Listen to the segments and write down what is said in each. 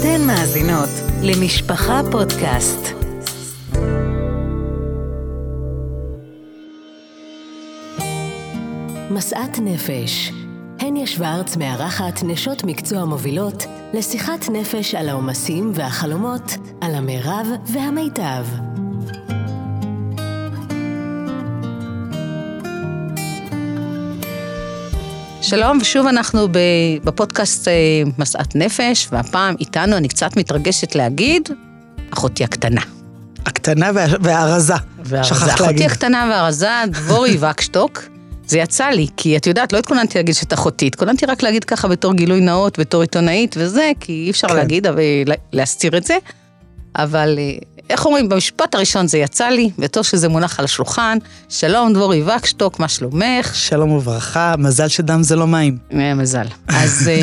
אתן מאזינות למשפחה פודקאסט. משאת נפש. הניה שוורץ מארחת נשות מקצוע מובילות לשיחת נפש על העומסים והחלומות, על המרב והמיטב. שלום, ושוב אנחנו בפודקאסט אה, משאת נפש, והפעם איתנו, אני קצת מתרגשת להגיד, אחותי הקטנה. הקטנה והרזה. והרזה. אחותי הקטנה והרזה, דבורי וקשטוק. זה יצא לי, כי את יודעת, לא התכוננתי להגיד שאת אחותי, התכוננתי רק להגיד ככה בתור גילוי נאות, בתור עיתונאית וזה, כי אי אפשר כן. להגיד, אבל להסתיר את זה. אבל אה, איך אומרים, במשפט הראשון זה יצא לי, וטוב שזה מונח על השולחן. שלום, דבורי וקשטוק, מה שלומך? שלום וברכה, מזל שדם זה לא מים. אה, מזל. אז אה,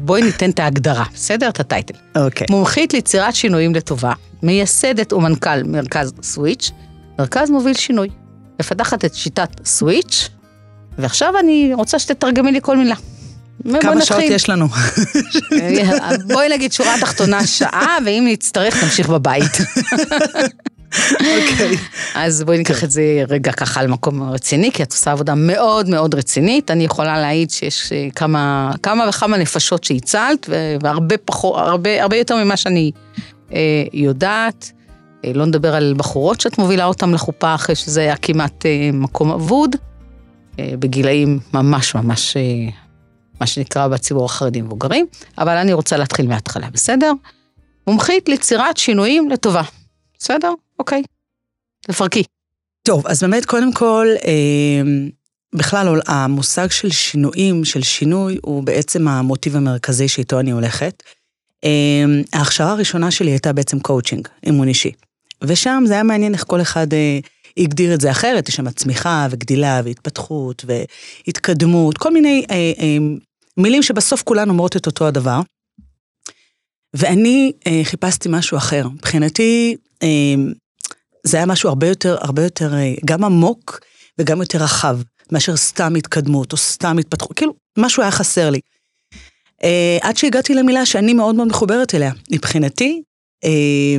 בואי ניתן את ההגדרה, בסדר? את הטייטל. אוקיי. מומחית ליצירת שינויים לטובה, מייסדת ומנכ"ל מרכז סוויץ', מרכז מוביל שינוי. מפתחת את שיטת סוויץ', ועכשיו אני רוצה שתתרגמי לי כל מילה. כמה שעות יש לנו? בואי נגיד שורה תחתונה שעה, ואם נצטרך נמשיך בבית. אוקיי. אז בואי ניקח את זה רגע ככה על מקום רציני, כי את עושה עבודה מאוד מאוד רצינית. אני יכולה להעיד שיש אה, כמה, כמה וכמה נפשות שהצלת, והרבה פחות, הרבה, הרבה יותר ממה שאני אה, יודעת. אה, לא נדבר על בחורות שאת מובילה אותן לחופה אחרי שזה היה כמעט אה, מקום אבוד. אה, בגילאים ממש ממש, אה, מה שנקרא בציבור החרדי מבוגרים, אבל אני רוצה להתחיל מההתחלה, בסדר? מומחית ליצירת שינויים לטובה, בסדר? אוקיי. תפרקי. טוב, אז באמת, קודם כל, אה, בכלל המושג של שינויים, של שינוי, הוא בעצם המוטיב המרכזי שאיתו אני הולכת. ההכשרה הראשונה שלי הייתה בעצם קואוצ'ינג, אימון אישי. ושם זה היה מעניין איך כל אחד הגדיר את זה אחרת, יש שם צמיחה וגדילה והתפתחות והתקדמות, כל מיני אה, אה, מילים שבסוף כולן אומרות את אותו הדבר. ואני אה, חיפשתי משהו אחר. מבחינתי, אה, זה היה משהו הרבה יותר, הרבה יותר, אה, גם עמוק וגם יותר רחב, מאשר סתם התקדמות או סתם התפתחות, כאילו, משהו היה חסר לי. אה, עד שהגעתי למילה שאני מאוד מאוד מחוברת אליה. מבחינתי, אה,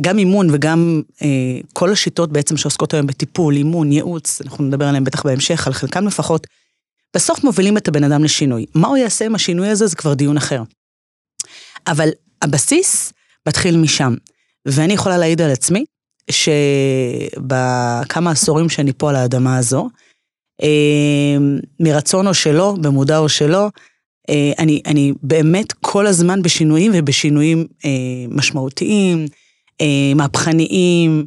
גם אימון וגם אה, כל השיטות בעצם שעוסקות היום בטיפול, אימון, ייעוץ, אנחנו נדבר עליהם בטח בהמשך, על חלקם לפחות, בסוף מובילים את הבן אדם לשינוי. מה הוא יעשה עם השינוי הזה זה כבר דיון אחר. אבל הבסיס מתחיל משם. ואני יכולה להעיד על עצמי, שבכמה עשורים שאני פה על האדמה הזו, אה, מרצון או שלא, במודע או שלא, אה, אני, אני באמת כל הזמן בשינויים ובשינויים אה, משמעותיים, אה, מהפכניים,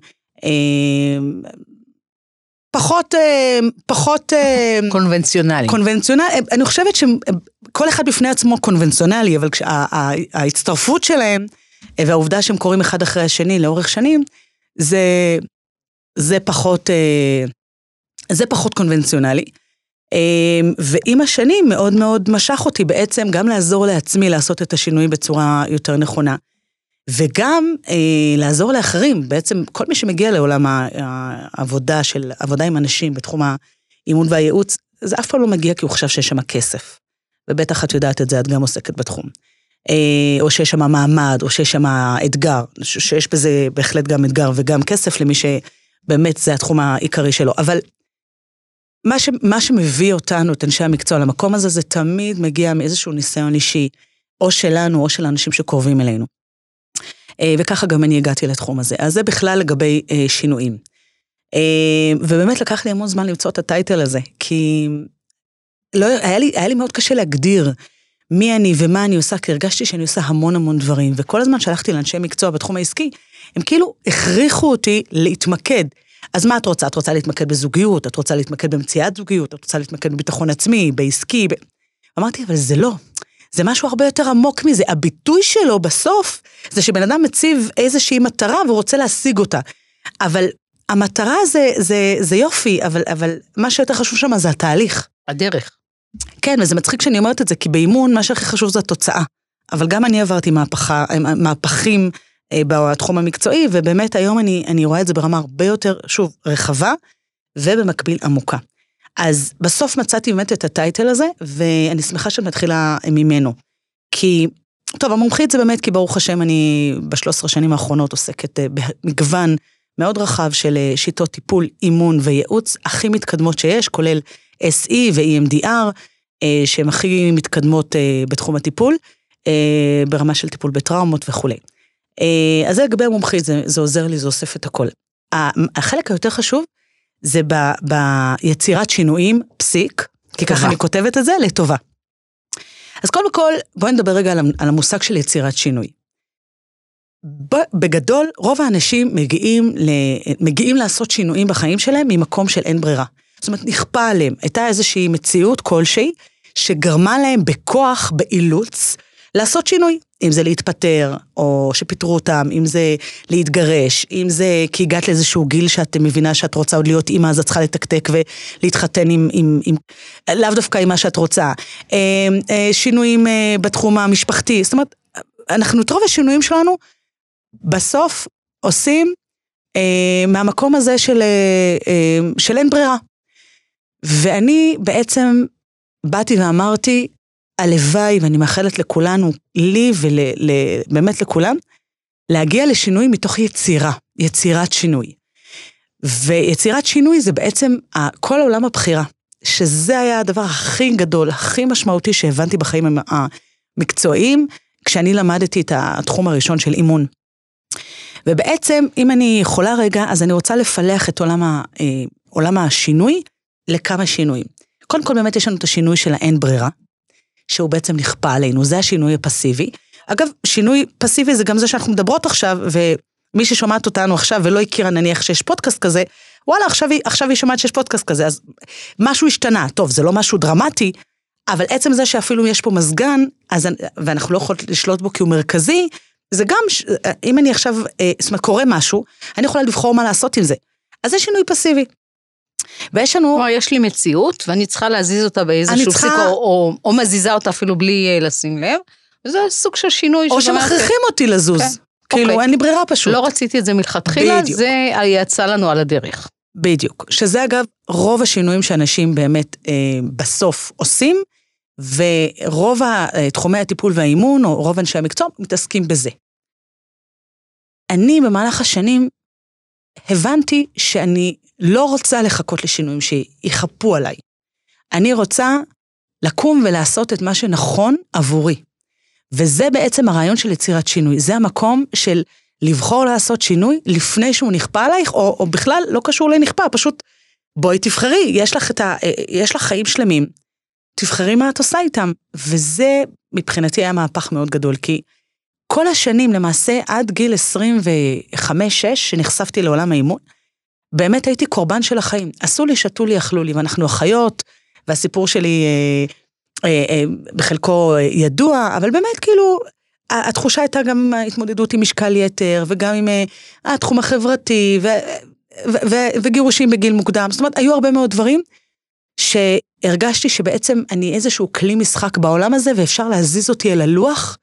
פחות, אה, פחות... קונבנציונלי. קונבנציונלי, אני חושבת שכל אחד בפני עצמו קונבנציונלי, אבל ההצטרפות שלהם, והעובדה שהם קורים אחד אחרי השני לאורך שנים, זה, זה פחות, זה פחות קונבנציונלי. ועם השנים מאוד מאוד משך אותי בעצם גם לעזור לעצמי לעשות את השינויים בצורה יותר נכונה. וגם אה, לעזור לאחרים, בעצם כל מי שמגיע לעולם העבודה של עבודה עם אנשים בתחום האימון והייעוץ, זה אף פעם לא מגיע כי הוא חשב שיש שם כסף. ובטח את יודעת את זה, את גם עוסקת בתחום. אה, או שיש שם מעמד, או שיש שם אתגר, שיש בזה בהחלט גם אתגר וגם כסף למי שבאמת זה התחום העיקרי שלו. אבל מה, ש, מה שמביא אותנו, את אנשי המקצוע, למקום הזה, זה תמיד מגיע מאיזשהו ניסיון אישי, או שלנו, או של האנשים שקרובים אלינו. אה, וככה גם אני הגעתי לתחום הזה. אז זה בכלל לגבי אה, שינויים. אה, ובאמת לקח לי המון זמן למצוא את הטייטל הזה, כי לא, היה, לי, היה לי מאוד קשה להגדיר מי אני ומה אני עושה, כי הרגשתי שאני עושה המון המון דברים, וכל הזמן שהלכתי לאנשי מקצוע בתחום העסקי, הם כאילו הכריחו אותי להתמקד. אז מה את רוצה? את רוצה להתמקד בזוגיות, את רוצה להתמקד במציאת זוגיות, את רוצה להתמקד בביטחון עצמי, בעסקי. ב... אמרתי, אבל זה לא. זה משהו הרבה יותר עמוק מזה. הביטוי שלו בסוף זה שבן אדם מציב איזושהי מטרה והוא רוצה להשיג אותה. אבל המטרה זה, זה, זה יופי, אבל, אבל מה שיותר חשוב שם זה התהליך. הדרך. כן, וזה מצחיק שאני אומרת את זה, כי באימון מה שהכי חשוב זה התוצאה. אבל גם אני עברתי מהפכה, מהפכים אה, בתחום המקצועי, ובאמת היום אני, אני רואה את זה ברמה הרבה יותר, שוב, רחבה, ובמקביל עמוקה. אז בסוף מצאתי באמת את הטייטל הזה, ואני שמחה שאת מתחילה ממנו. כי טוב, המומחית זה באמת כי ברוך השם אני בשלוש עשרה שנים האחרונות עוסקת אה, במגוון מאוד רחב של אה, שיטות טיפול, אימון וייעוץ הכי מתקדמות שיש, כולל SE ו-EMDR, אה, שהן הכי מתקדמות בתחום הטיפול, ברמה של טיפול בטראומות וכולי. אז זה לגבי המומחית, זה, זה עוזר לי, זה אוסף את הכל. החלק היותר חשוב זה ב, ביצירת שינויים, פסיק, כי ככה אני כותבת את זה, לטובה. אז קודם כל, בואי נדבר רגע על המושג של יצירת שינוי. בגדול, רוב האנשים מגיעים, ל, מגיעים לעשות שינויים בחיים שלהם ממקום של אין ברירה. זאת אומרת, נכפה עליהם. הייתה איזושהי מציאות כלשהי, שגרמה להם בכוח, באילוץ, לעשות שינוי. אם זה להתפטר, או שפיטרו אותם, אם זה להתגרש, אם זה כי הגעת לאיזשהו גיל שאת מבינה שאת רוצה עוד להיות אימא, אז את צריכה לתקתק ולהתחתן עם, עם, עם לאו דווקא עם מה שאת רוצה. אה, אה, שינויים אה, בתחום המשפחתי, זאת אומרת, אנחנו את רוב השינויים שלנו, בסוף עושים מהמקום הזה של, של אין ברירה. ואני בעצם באתי ואמרתי, הלוואי, ואני מאחלת לכולנו, לי ובאמת לכולם, להגיע לשינוי מתוך יצירה, יצירת שינוי. ויצירת שינוי זה בעצם כל עולם הבחירה, שזה היה הדבר הכי גדול, הכי משמעותי שהבנתי בחיים המקצועיים, כשאני למדתי את התחום הראשון של אימון. ובעצם, אם אני יכולה רגע, אז אני רוצה לפלח את עולם, ה, אה, עולם השינוי לכמה שינויים. קודם כל, באמת יש לנו את השינוי של האין ברירה, שהוא בעצם נכפה עלינו, זה השינוי הפסיבי. אגב, שינוי פסיבי זה גם זה שאנחנו מדברות עכשיו, ומי ששומעת אותנו עכשיו ולא הכירה נניח שיש פודקאסט כזה, וואלה, עכשיו היא, עכשיו היא שומעת שיש פודקאסט כזה, אז משהו השתנה. טוב, זה לא משהו דרמטי, אבל עצם זה שאפילו יש פה מזגן, אז, ואנחנו לא יכולות לשלוט בו כי הוא מרכזי, זה גם, אם אני עכשיו, אה, זאת אומרת, קורה משהו, אני יכולה לבחור מה לעשות עם זה. אז זה שינוי פסיבי. ויש לנו... כלומר, יש לי מציאות, ואני צריכה להזיז אותה באיזשהו צריכה... פסיק, או, או, או מזיזה אותה אפילו בלי אה, לשים לב, וזה סוג של שינוי. או שמכריחים אותי לזוז. כן. כאילו, אוקיי. אין לי ברירה פשוט. לא רציתי את זה מלכתחילה, זה יצא לנו על הדרך. בדיוק. שזה אגב, רוב השינויים שאנשים באמת אה, בסוף עושים, ורוב אה, תחומי הטיפול והאימון, או רוב אנשי המקצוע, מתעסקים בזה. אני במהלך השנים הבנתי שאני לא רוצה לחכות לשינויים שיכפו עליי. אני רוצה לקום ולעשות את מה שנכון עבורי. וזה בעצם הרעיון של יצירת שינוי. זה המקום של לבחור לעשות שינוי לפני שהוא נכפה עלייך, או, או בכלל לא קשור לנכפה, פשוט בואי תבחרי, יש לך, ה, יש לך חיים שלמים, תבחרי מה את עושה איתם. וזה מבחינתי היה מהפך מאוד גדול, כי כל השנים, למעשה עד גיל 25-6, שנחשפתי לעולם האימון, באמת הייתי קורבן של החיים. עשו לי, שתו לי, אכלו לי, ואנחנו אחיות, והסיפור שלי אה, אה, אה, בחלקו ידוע, אבל באמת כאילו, התחושה הייתה גם התמודדות עם משקל יתר, וגם עם אה, התחום החברתי, ו, ו, ו, וגירושים בגיל מוקדם. זאת אומרת, היו הרבה מאוד דברים שהרגשתי שבעצם אני איזשהו כלי משחק בעולם הזה, ואפשר להזיז אותי אל הלוח.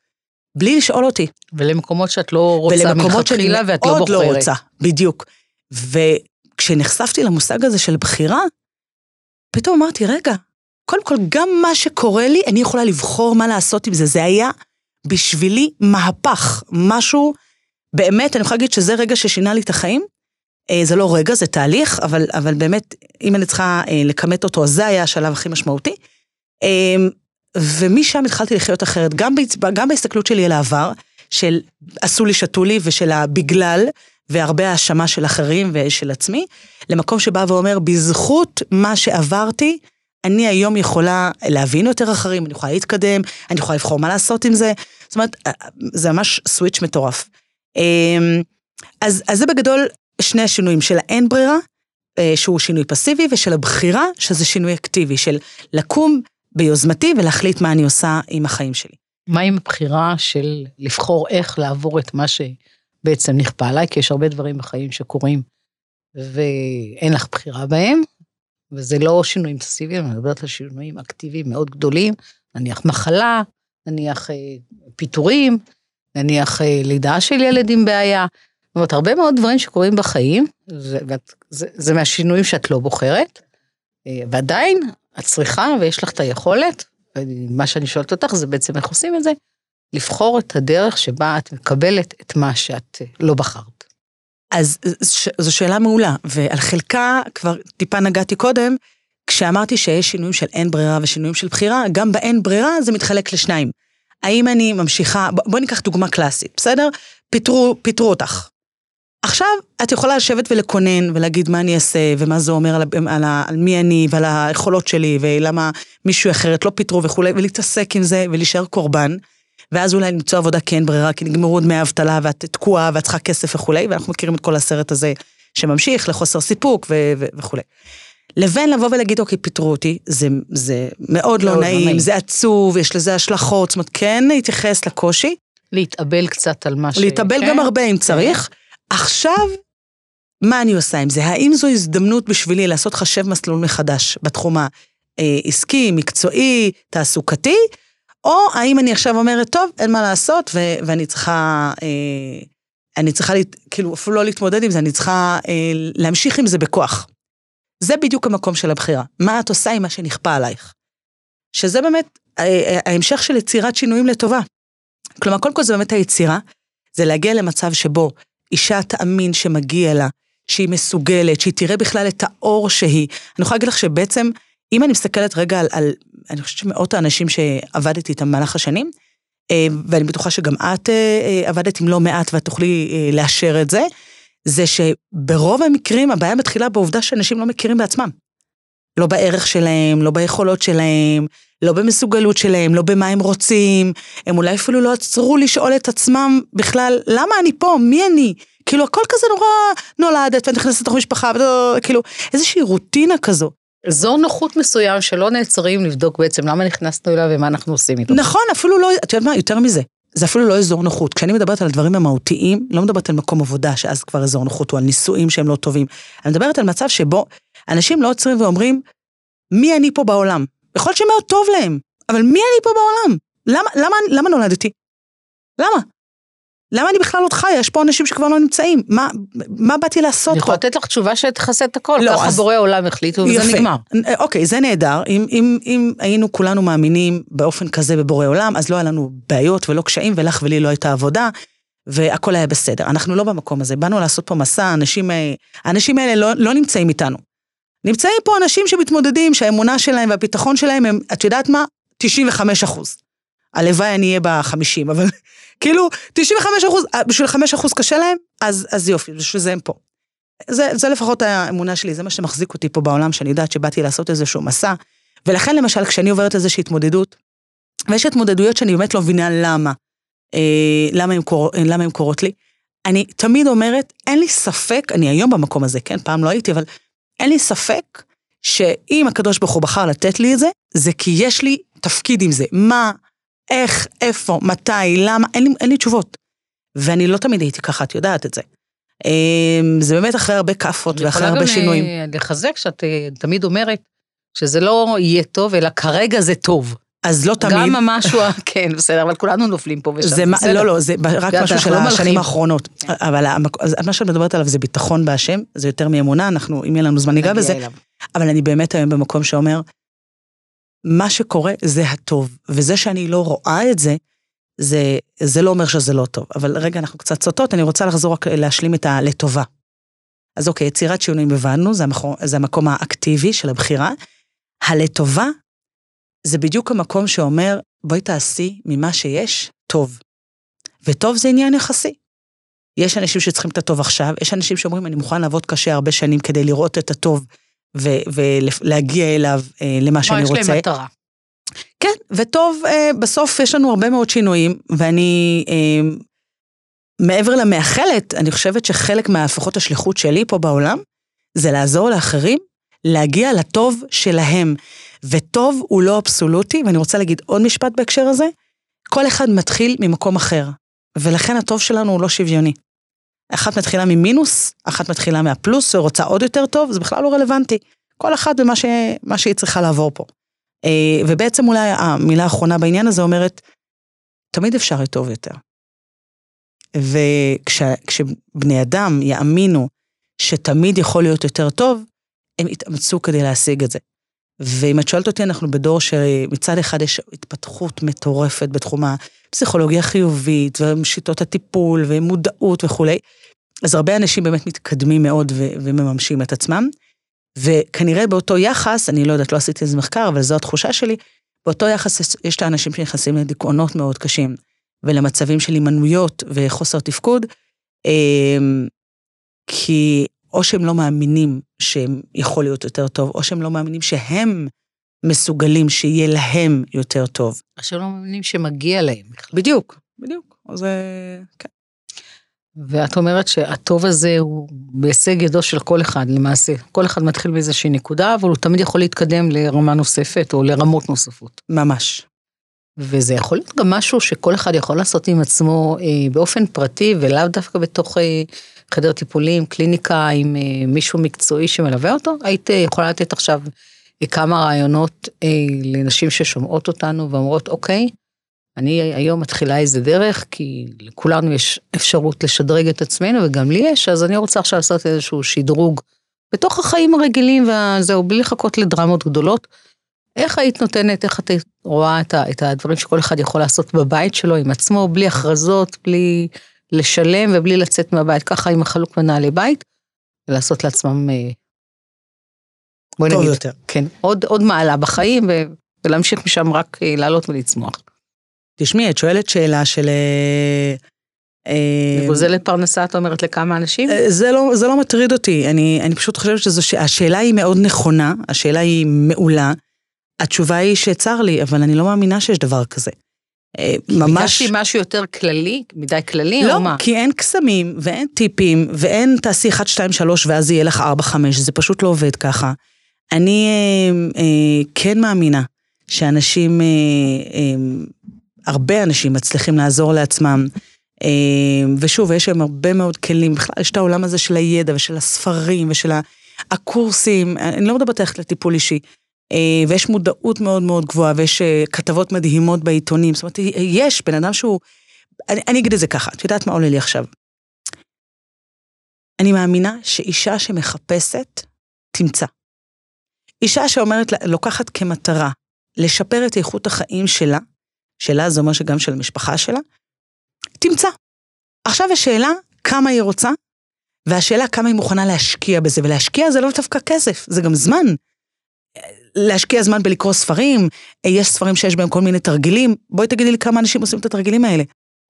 בלי לשאול אותי. ולמקומות שאת לא רוצה מלכתחילה ואת לא בוחרת. ולמקומות שאני מאוד לא רוצה, בדיוק. וכשנחשפתי למושג הזה של בחירה, פתאום אמרתי, רגע, קודם כל, גם מה שקורה לי, אני יכולה לבחור מה לעשות עם זה. זה היה בשבילי מהפך, משהו, באמת, אני יכולה להגיד שזה רגע ששינה לי את החיים. אה, זה לא רגע, זה תהליך, אבל, אבל באמת, אם אני צריכה אה, לכמת אותו, זה היה השלב הכי משמעותי. אה, ומשם התחלתי לחיות אחרת, גם, גם בהסתכלות שלי על העבר, של עשו לי, שתו לי, ושל הבגלל, והרבה האשמה של אחרים ושל עצמי, למקום שבא ואומר, בזכות מה שעברתי, אני היום יכולה להבין יותר אחרים, אני יכולה להתקדם, אני יכולה לבחור מה לעשות עם זה. זאת אומרת, זה ממש סוויץ' מטורף. אמ, אז, אז זה בגדול שני השינויים של האין ברירה, אה, שהוא שינוי פסיבי, ושל הבחירה, שזה שינוי אקטיבי, של לקום ביוזמתי ולהחליט מה אני עושה עם החיים שלי. מה עם הבחירה של לבחור איך לעבור את מה שבעצם נכפה עליי? כי יש הרבה דברים בחיים שקורים ואין לך בחירה בהם, וזה לא שינויים פסיביים, אני מדברת על שינויים אקטיביים מאוד גדולים, נניח מחלה, נניח אה, פיטורים, נניח אה, לידה של ילד עם בעיה. זאת אומרת, הרבה מאוד דברים שקורים בחיים, זה, זה, זה מהשינויים שאת לא בוחרת, אה, ועדיין את צריכה ויש לך את היכולת, מה שאני שואלת אותך זה בעצם איך עושים את זה, לבחור את הדרך שבה את מקבלת את מה שאת אה, לא בחרת. אז ש- זו שאלה מעולה, ועל חלקה כבר טיפה נגעתי קודם, כשאמרתי שיש שינויים של אין ברירה ושינויים של בחירה, גם באין ברירה זה מתחלק לשניים. האם אני ממשיכה, ב- בואי ניקח דוגמה קלאסית, בסדר? פיטרו, פיטרו אותך. עכשיו את יכולה לשבת ולקונן ולהגיד מה אני אעשה ומה זה אומר על, על, על מי אני ועל היכולות שלי ולמה מישהו אחרת לא פיטרו וכולי, ולהתעסק עם זה ולהישאר קורבן. ואז אולי למצוא עבודה כי אין ברירה, כי נגמרו דמי האבטלה ואת תקועה ואת צריכה כסף וכולי, ואנחנו מכירים את כל הסרט הזה שממשיך לחוסר סיפוק ו- ו- וכולי. לבין לבוא ולהגיד, אוקיי, פיטרו אותי, זה, זה מאוד לא לא נעים, נעים. זה עצוב, יש לזה השלכות, זאת אומרת, כן להתייחס לקושי, להתאבל קצת על מה ש... להתאבל כן? גם הרבה אם צריך. עכשיו, מה אני עושה עם זה? האם זו הזדמנות בשבילי לעשות חשב מסלול מחדש בתחום העסקי, מקצועי, תעסוקתי, או האם אני עכשיו אומרת, טוב, אין מה לעשות, ו- ואני צריכה, אה, אני צריכה, להת- כאילו, אפילו לא להתמודד עם זה, אני צריכה אה, להמשיך עם זה בכוח. זה בדיוק המקום של הבחירה. מה את עושה עם מה שנכפה עלייך? שזה באמת אה, אה, ההמשך של יצירת שינויים לטובה. כלומר, קודם כל זה באמת היצירה, זה להגיע למצב שבו אישה תאמין שמגיע לה, שהיא מסוגלת, שהיא תראה בכלל את האור שהיא. אני יכולה להגיד לך שבעצם, אם אני מסתכלת רגע על, על אני חושבת שמאות האנשים שעבדתי איתם במהלך השנים, אה, ואני בטוחה שגם את אה, אה, עבדת עם לא מעט ואת תוכלי לאשר את זה, זה שברוב המקרים הבעיה מתחילה בעובדה שאנשים לא מכירים בעצמם. לא בערך שלהם, לא ביכולות שלהם, לא במסוגלות שלהם, לא במה הם רוצים, הם אולי אפילו לא עצרו לשאול את עצמם בכלל, למה אני פה, מי אני? כאילו הכל כזה נורא נולדת ואת נכנסת לתוך משפחה, ולא- כאילו איזושהי רוטינה כזו. אזור נוחות מסוים שלא נעצרים לבדוק בעצם למה נכנסנו אליו ומה אנחנו עושים איתו. נכון, אפילו לא, את יודעת מה, יותר מזה. זה אפילו לא אזור נוחות. כשאני מדברת על הדברים המהותיים, לא מדברת על מקום עבודה, שאז כבר אזור נוחות, או על נישואים שהם לא טובים. אני מדברת על מצב שבו אנשים לא עוצרים ואומרים, מי אני פה בעולם? יכול להיות שמאוד טוב להם, אבל מי אני פה בעולם? למה, למה, למה נולדתי? למה? למה אני בכלל עוד חיה? יש פה אנשים שכבר לא נמצאים. מה, מה באתי לעשות אני פה? יכולה לתת לך תשובה שתכסה את הכל, לא, ככה אז- בורא עולם החליטו וזה יפה. נגמר. אה, אוקיי, זה נהדר. אם, אם, אם היינו כולנו מאמינים באופן כזה בבורא עולם, אז לא היה לנו בעיות ולא קשיים, ולך ולי לא הייתה עבודה, והכל היה בסדר. אנחנו לא במקום הזה, באנו לעשות פה מסע, האנשים, האנשים האלה לא, לא נמצאים איתנו. נמצאים פה אנשים שמתמודדים, שהאמונה שלהם והביטחון שלהם הם, את יודעת מה? 95 אחוז. הלוואי אני אהיה ב-50, אבל כאילו, 95 אחוז, אה, בשביל 5 אחוז קשה להם, אז, אז יופי, בשביל זה הם פה. זה, זה לפחות האמונה שלי, זה מה שמחזיק אותי פה בעולם, שאני יודעת שבאתי לעשות איזשהו מסע. ולכן למשל, כשאני עוברת איזושהי התמודדות, ויש התמודדויות שאני באמת לא מבינה למה, אה, למה, הן קור, למה הן קורות לי, אני תמיד אומרת, אין לי ספק, אני היום במקום הזה, כן, פעם לא הייתי, אבל אין לי ספק שאם הקדוש ברוך הוא בחר לתת לי את זה, זה כי יש לי תפקיד עם זה. מה, איך, איפה, מתי, למה, אין לי, אין לי תשובות. ואני לא תמיד הייתי ככה, את יודעת את זה. אמ, זה באמת אחרי הרבה כאפות ואחרי הרבה שינויים. אני יכולה גם לחזק שאת אה, תמיד אומרת שזה לא יהיה טוב, אלא כרגע זה טוב. אז לא תמיד. גם המשהו, כן, בסדר, אבל כולנו נופלים פה ושם. זה מה, בסדר. לא, לא, זה רק משהו של לא השנים. האחרונות. אבל המק- מה שאת מדברת עליו זה ביטחון בהשם, זה יותר מאמונה, אנחנו, אם יהיה לנו זמן ניגע בזה, אליו. אבל אני באמת היום במקום שאומר, מה שקורה זה הטוב, וזה שאני לא רואה את זה, זה, זה לא אומר שזה לא טוב. אבל רגע, אנחנו קצת סוטות, אני רוצה לחזור רק להשלים את הלטובה. אז אוקיי, יצירת שינויים הבנו, זה המקום, זה המקום האקטיבי של הבחירה. הלטובה זה בדיוק המקום שאומר, בואי תעשי ממה שיש טוב. וטוב זה עניין יחסי. יש אנשים שצריכים את הטוב עכשיו, יש אנשים שאומרים, אני מוכן לעבוד קשה הרבה שנים כדי לראות את הטוב ולהגיע אליו אה, למה שאני יש רוצה. להם מטרה. כן, וטוב, אה, בסוף יש לנו הרבה מאוד שינויים, ואני, אה, מעבר למאחלת, אני חושבת שחלק מהפחות השליחות שלי פה בעולם, זה לעזור לאחרים להגיע לטוב שלהם. וטוב הוא לא אבסולוטי, ואני רוצה להגיד עוד משפט בהקשר הזה, כל אחד מתחיל ממקום אחר, ולכן הטוב שלנו הוא לא שוויוני. אחת מתחילה ממינוס, אחת מתחילה מהפלוס, ורוצה עוד יותר טוב, זה בכלל לא רלוונטי. כל אחת במה ש... שהיא צריכה לעבור פה. אה, ובעצם אולי המילה האחרונה בעניין הזה אומרת, תמיד אפשר להיות טוב יותר. וכשבני אדם יאמינו שתמיד יכול להיות יותר טוב, הם יתאמצו כדי להשיג את זה. ואם את שואלת אותי, אנחנו בדור שמצד אחד יש התפתחות מטורפת בתחום פסיכולוגיה חיובית, ושיטות הטיפול, ומודעות וכולי. אז הרבה אנשים באמת מתקדמים מאוד ו- ומממשים את עצמם. וכנראה באותו יחס, אני לא יודעת, לא עשיתי איזה מחקר, אבל זו התחושה שלי, באותו יחס יש את האנשים שנכנסים לדיכאונות מאוד קשים, ולמצבים של הימנויות וחוסר תפקוד, אמ, כי או שהם לא מאמינים שהם יכול להיות יותר טוב, או שהם לא מאמינים שהם מסוגלים שיהיה להם יותר טוב. שהם לא מאמינים שמגיע להם בכלל. בדיוק, בדיוק. אז אה, כן. ואת אומרת שהטוב הזה הוא בהישג ידו של כל אחד למעשה. כל אחד מתחיל באיזושהי נקודה, אבל הוא תמיד יכול להתקדם לרמה נוספת או לרמות נוספות. ממש. וזה יכול להיות גם משהו שכל אחד יכול לעשות עם עצמו אה, באופן פרטי ולאו דווקא בתוך אה, חדר טיפולים, קליניקה עם אה, מישהו מקצועי שמלווה אותו. היית אה, יכולה לתת עכשיו כמה רעיונות אה, לנשים ששומעות אותנו ואומרות, אוקיי, אני היום מתחילה איזה דרך, כי לכולנו יש אפשרות לשדרג את עצמנו, וגם לי יש, אז אני רוצה עכשיו לעשות איזשהו שדרוג בתוך החיים הרגילים וזהו, בלי לחכות לדרמות גדולות. איך היית נותנת, איך את רואה את, הדברים שכל אחד יכול לעשות בבית שלו עם עצמו, בלי הכרזות, בלי לשלם ובלי לצאת מהבית, ככה עם החלוק מנהלי בית, ולעשות לעצמם, אה, בואי נגיד, יותר. כן, עוד, עוד מעלה בחיים, ו, ולהמשיך משם רק אה, לעלות ולצמוח. תשמעי, את שואלת שאלה של... וגוזלת פרנסה, את אומרת, לכמה אנשים? זה לא, זה לא מטריד אותי, אני, אני פשוט חושבת שהשאלה היא מאוד נכונה, השאלה היא מעולה. התשובה היא שצר לי, אבל אני לא מאמינה שיש דבר כזה. ממש... ביקשתי משהו יותר כללי, מדי כללי, לא, או מה? לא, כי אין קסמים, ואין טיפים, ואין תעשי 1, 2, 3 ואז יהיה לך 4, 5, זה פשוט לא עובד ככה. אני אה, אה, כן מאמינה שאנשים אה, אה, הרבה אנשים מצליחים לעזור לעצמם. ושוב, יש שם הרבה מאוד כלים, בכלל יש את העולם הזה של הידע ושל הספרים ושל הקורסים, אני לא מדברת איך לטיפול אישי. ויש מודעות מאוד מאוד גבוהה, ויש כתבות מדהימות בעיתונים, זאת אומרת, יש בן אדם שהוא... אני, אני אגיד את זה ככה, את יודעת מה עולה לי עכשיו? אני מאמינה שאישה שמחפשת, תמצא. אישה שאומרת, לוקחת כמטרה לשפר את איכות החיים שלה, שלה זה אומר שגם של המשפחה שלה, תמצא. עכשיו השאלה כמה היא רוצה, והשאלה כמה היא מוכנה להשקיע בזה, ולהשקיע זה לא דווקא כסף, זה גם זמן. להשקיע זמן בלקרוא ספרים, יש ספרים שיש בהם כל מיני תרגילים, בואי תגידי לי כמה אנשים עושים את התרגילים האלה.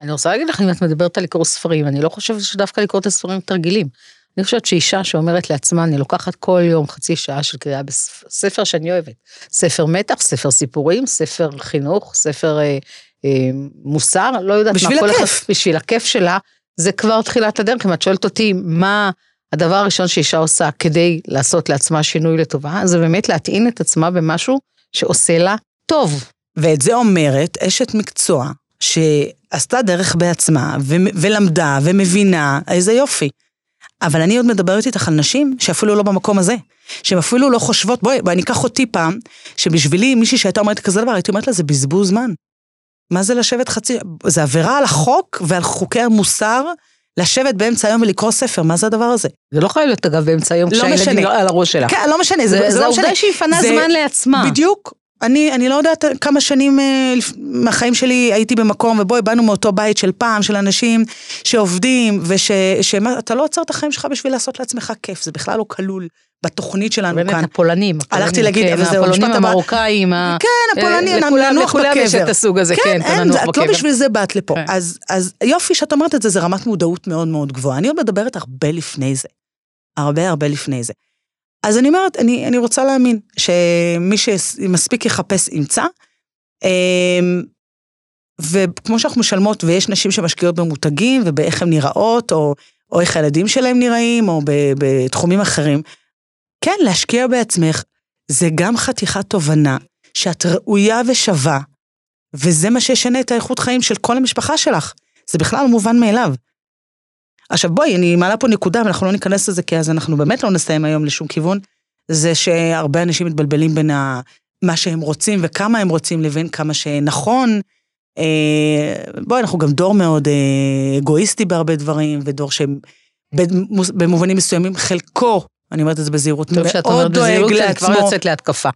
אני רוצה להגיד לך, אם את מדברת על לקרוא ספרים, אני לא חושבת שדווקא לקרוא את הספרים תרגילים. אני חושבת שאישה שאומרת לעצמה, אני לוקחת כל יום חצי שעה של קריאה בספר שאני אוהבת. ספר מתח, ספר סיפורים, ספר חינוך, ספר אה, אה, מוסר, לא יודעת בשביל מה, הכיף. אחד, בשביל הכיף שלה, זה כבר תחילת הדרך. אם את שואלת אותי מה הדבר הראשון שאישה עושה כדי לעשות לעצמה שינוי לטובה, זה באמת להטעין את עצמה במשהו שעושה לה טוב. ואת זה אומרת אשת מקצוע שעשתה דרך בעצמה ו- ולמדה ומבינה, איזה יופי. אבל אני עוד מדברת איתך על נשים שאפילו לא במקום הזה. שהן אפילו לא חושבות, בואי, בואי, אני אקח אותי פעם, שבשבילי מישהי שהייתה אומרת כזה דבר, הייתי אומרת לה, זה בזבוז זמן. מה זה לשבת חצי, זה עבירה על החוק ועל חוקי המוסר, לשבת באמצע היום ולקרוא ספר, מה זה הדבר הזה? זה לא חייב להיות אגב באמצע היום, לא כשהילדים על הראש שלה. כן, לא משנה, זה, זה, זה, זה לא משנה. זה העובדה שהיא פנה זמן לעצמה. בדיוק. אני, אני לא יודעת כמה שנים אה, מהחיים שלי הייתי במקום, ובואי, באנו מאותו בית של פעם, של אנשים שעובדים, ושאתה לא עוצר את החיים שלך בשביל לעשות לעצמך כיף, זה בכלל לא כלול בתוכנית שלנו באמת כאן. הפולנים, הלכתי להגיד, כן, אבל זהו, המשפט הבא. המרוקאים, ה- כן, הפולנים, אה, לכולם- הננוח לכולם יש בקבר. את הסוג הזה, כן, את אין, את לא בקבר. בשביל זה באת לפה. כן. אז, אז יופי שאת אומרת את זה, זה רמת מודעות מאוד מאוד גבוהה. אני עוד מדברת הרבה לפני זה. הרבה הרבה לפני זה. אז אני אומרת, אני, אני רוצה להאמין שמי שמספיק יחפש ימצא. אמ, וכמו שאנחנו משלמות, ויש נשים שמשקיעות במותגים ובאיך הן נראות, או, או איך הילדים שלהם נראים, או בתחומים אחרים, כן, להשקיע בעצמך זה גם חתיכת תובנה שאת ראויה ושווה, וזה מה שישנה את האיכות חיים של כל המשפחה שלך. זה בכלל מובן מאליו. עכשיו בואי, אני מעלה פה נקודה, ואנחנו לא ניכנס לזה, כי אז אנחנו באמת לא נסיים היום לשום כיוון, זה שהרבה אנשים מתבלבלים בין ה... מה שהם רוצים וכמה הם רוצים לבין כמה שנכון. אה, בואי, אנחנו גם דור מאוד אה, אגואיסטי בהרבה דברים, ודור שבמובנים מסוימים חלקו, אני אומרת את זה בזהירות, טוב שאת מאוד אומרת דואג בזהירות, אני כבר לעצמו. יוצאת להתקפה.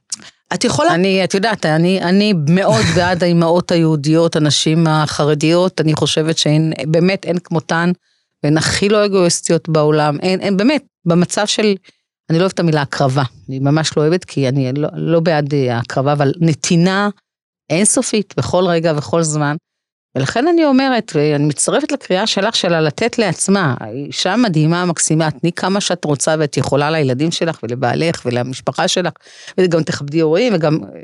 את יכולה... אני, את יודעת, אני, אני מאוד בעד האימהות היהודיות, הנשים החרדיות, אני חושבת שהן, באמת אין כמותן, והן הכי לא אגואיסטיות בעולם, אין, אין, באמת, במצב של, אני לא אוהבת את המילה הקרבה, אני ממש לא אוהבת, כי אני לא, לא בעד אה, הקרבה, אבל נתינה אינסופית בכל רגע ובכל זמן. ולכן אני אומרת, ואני מצטרפת לקריאה שלך שלה לתת לעצמה, אישה מדהימה, מקסימה, תני כמה שאת רוצה ואת יכולה לילדים שלך ולבעלך ולמשפחה שלך, וגם תכבדי הורים וגם אה,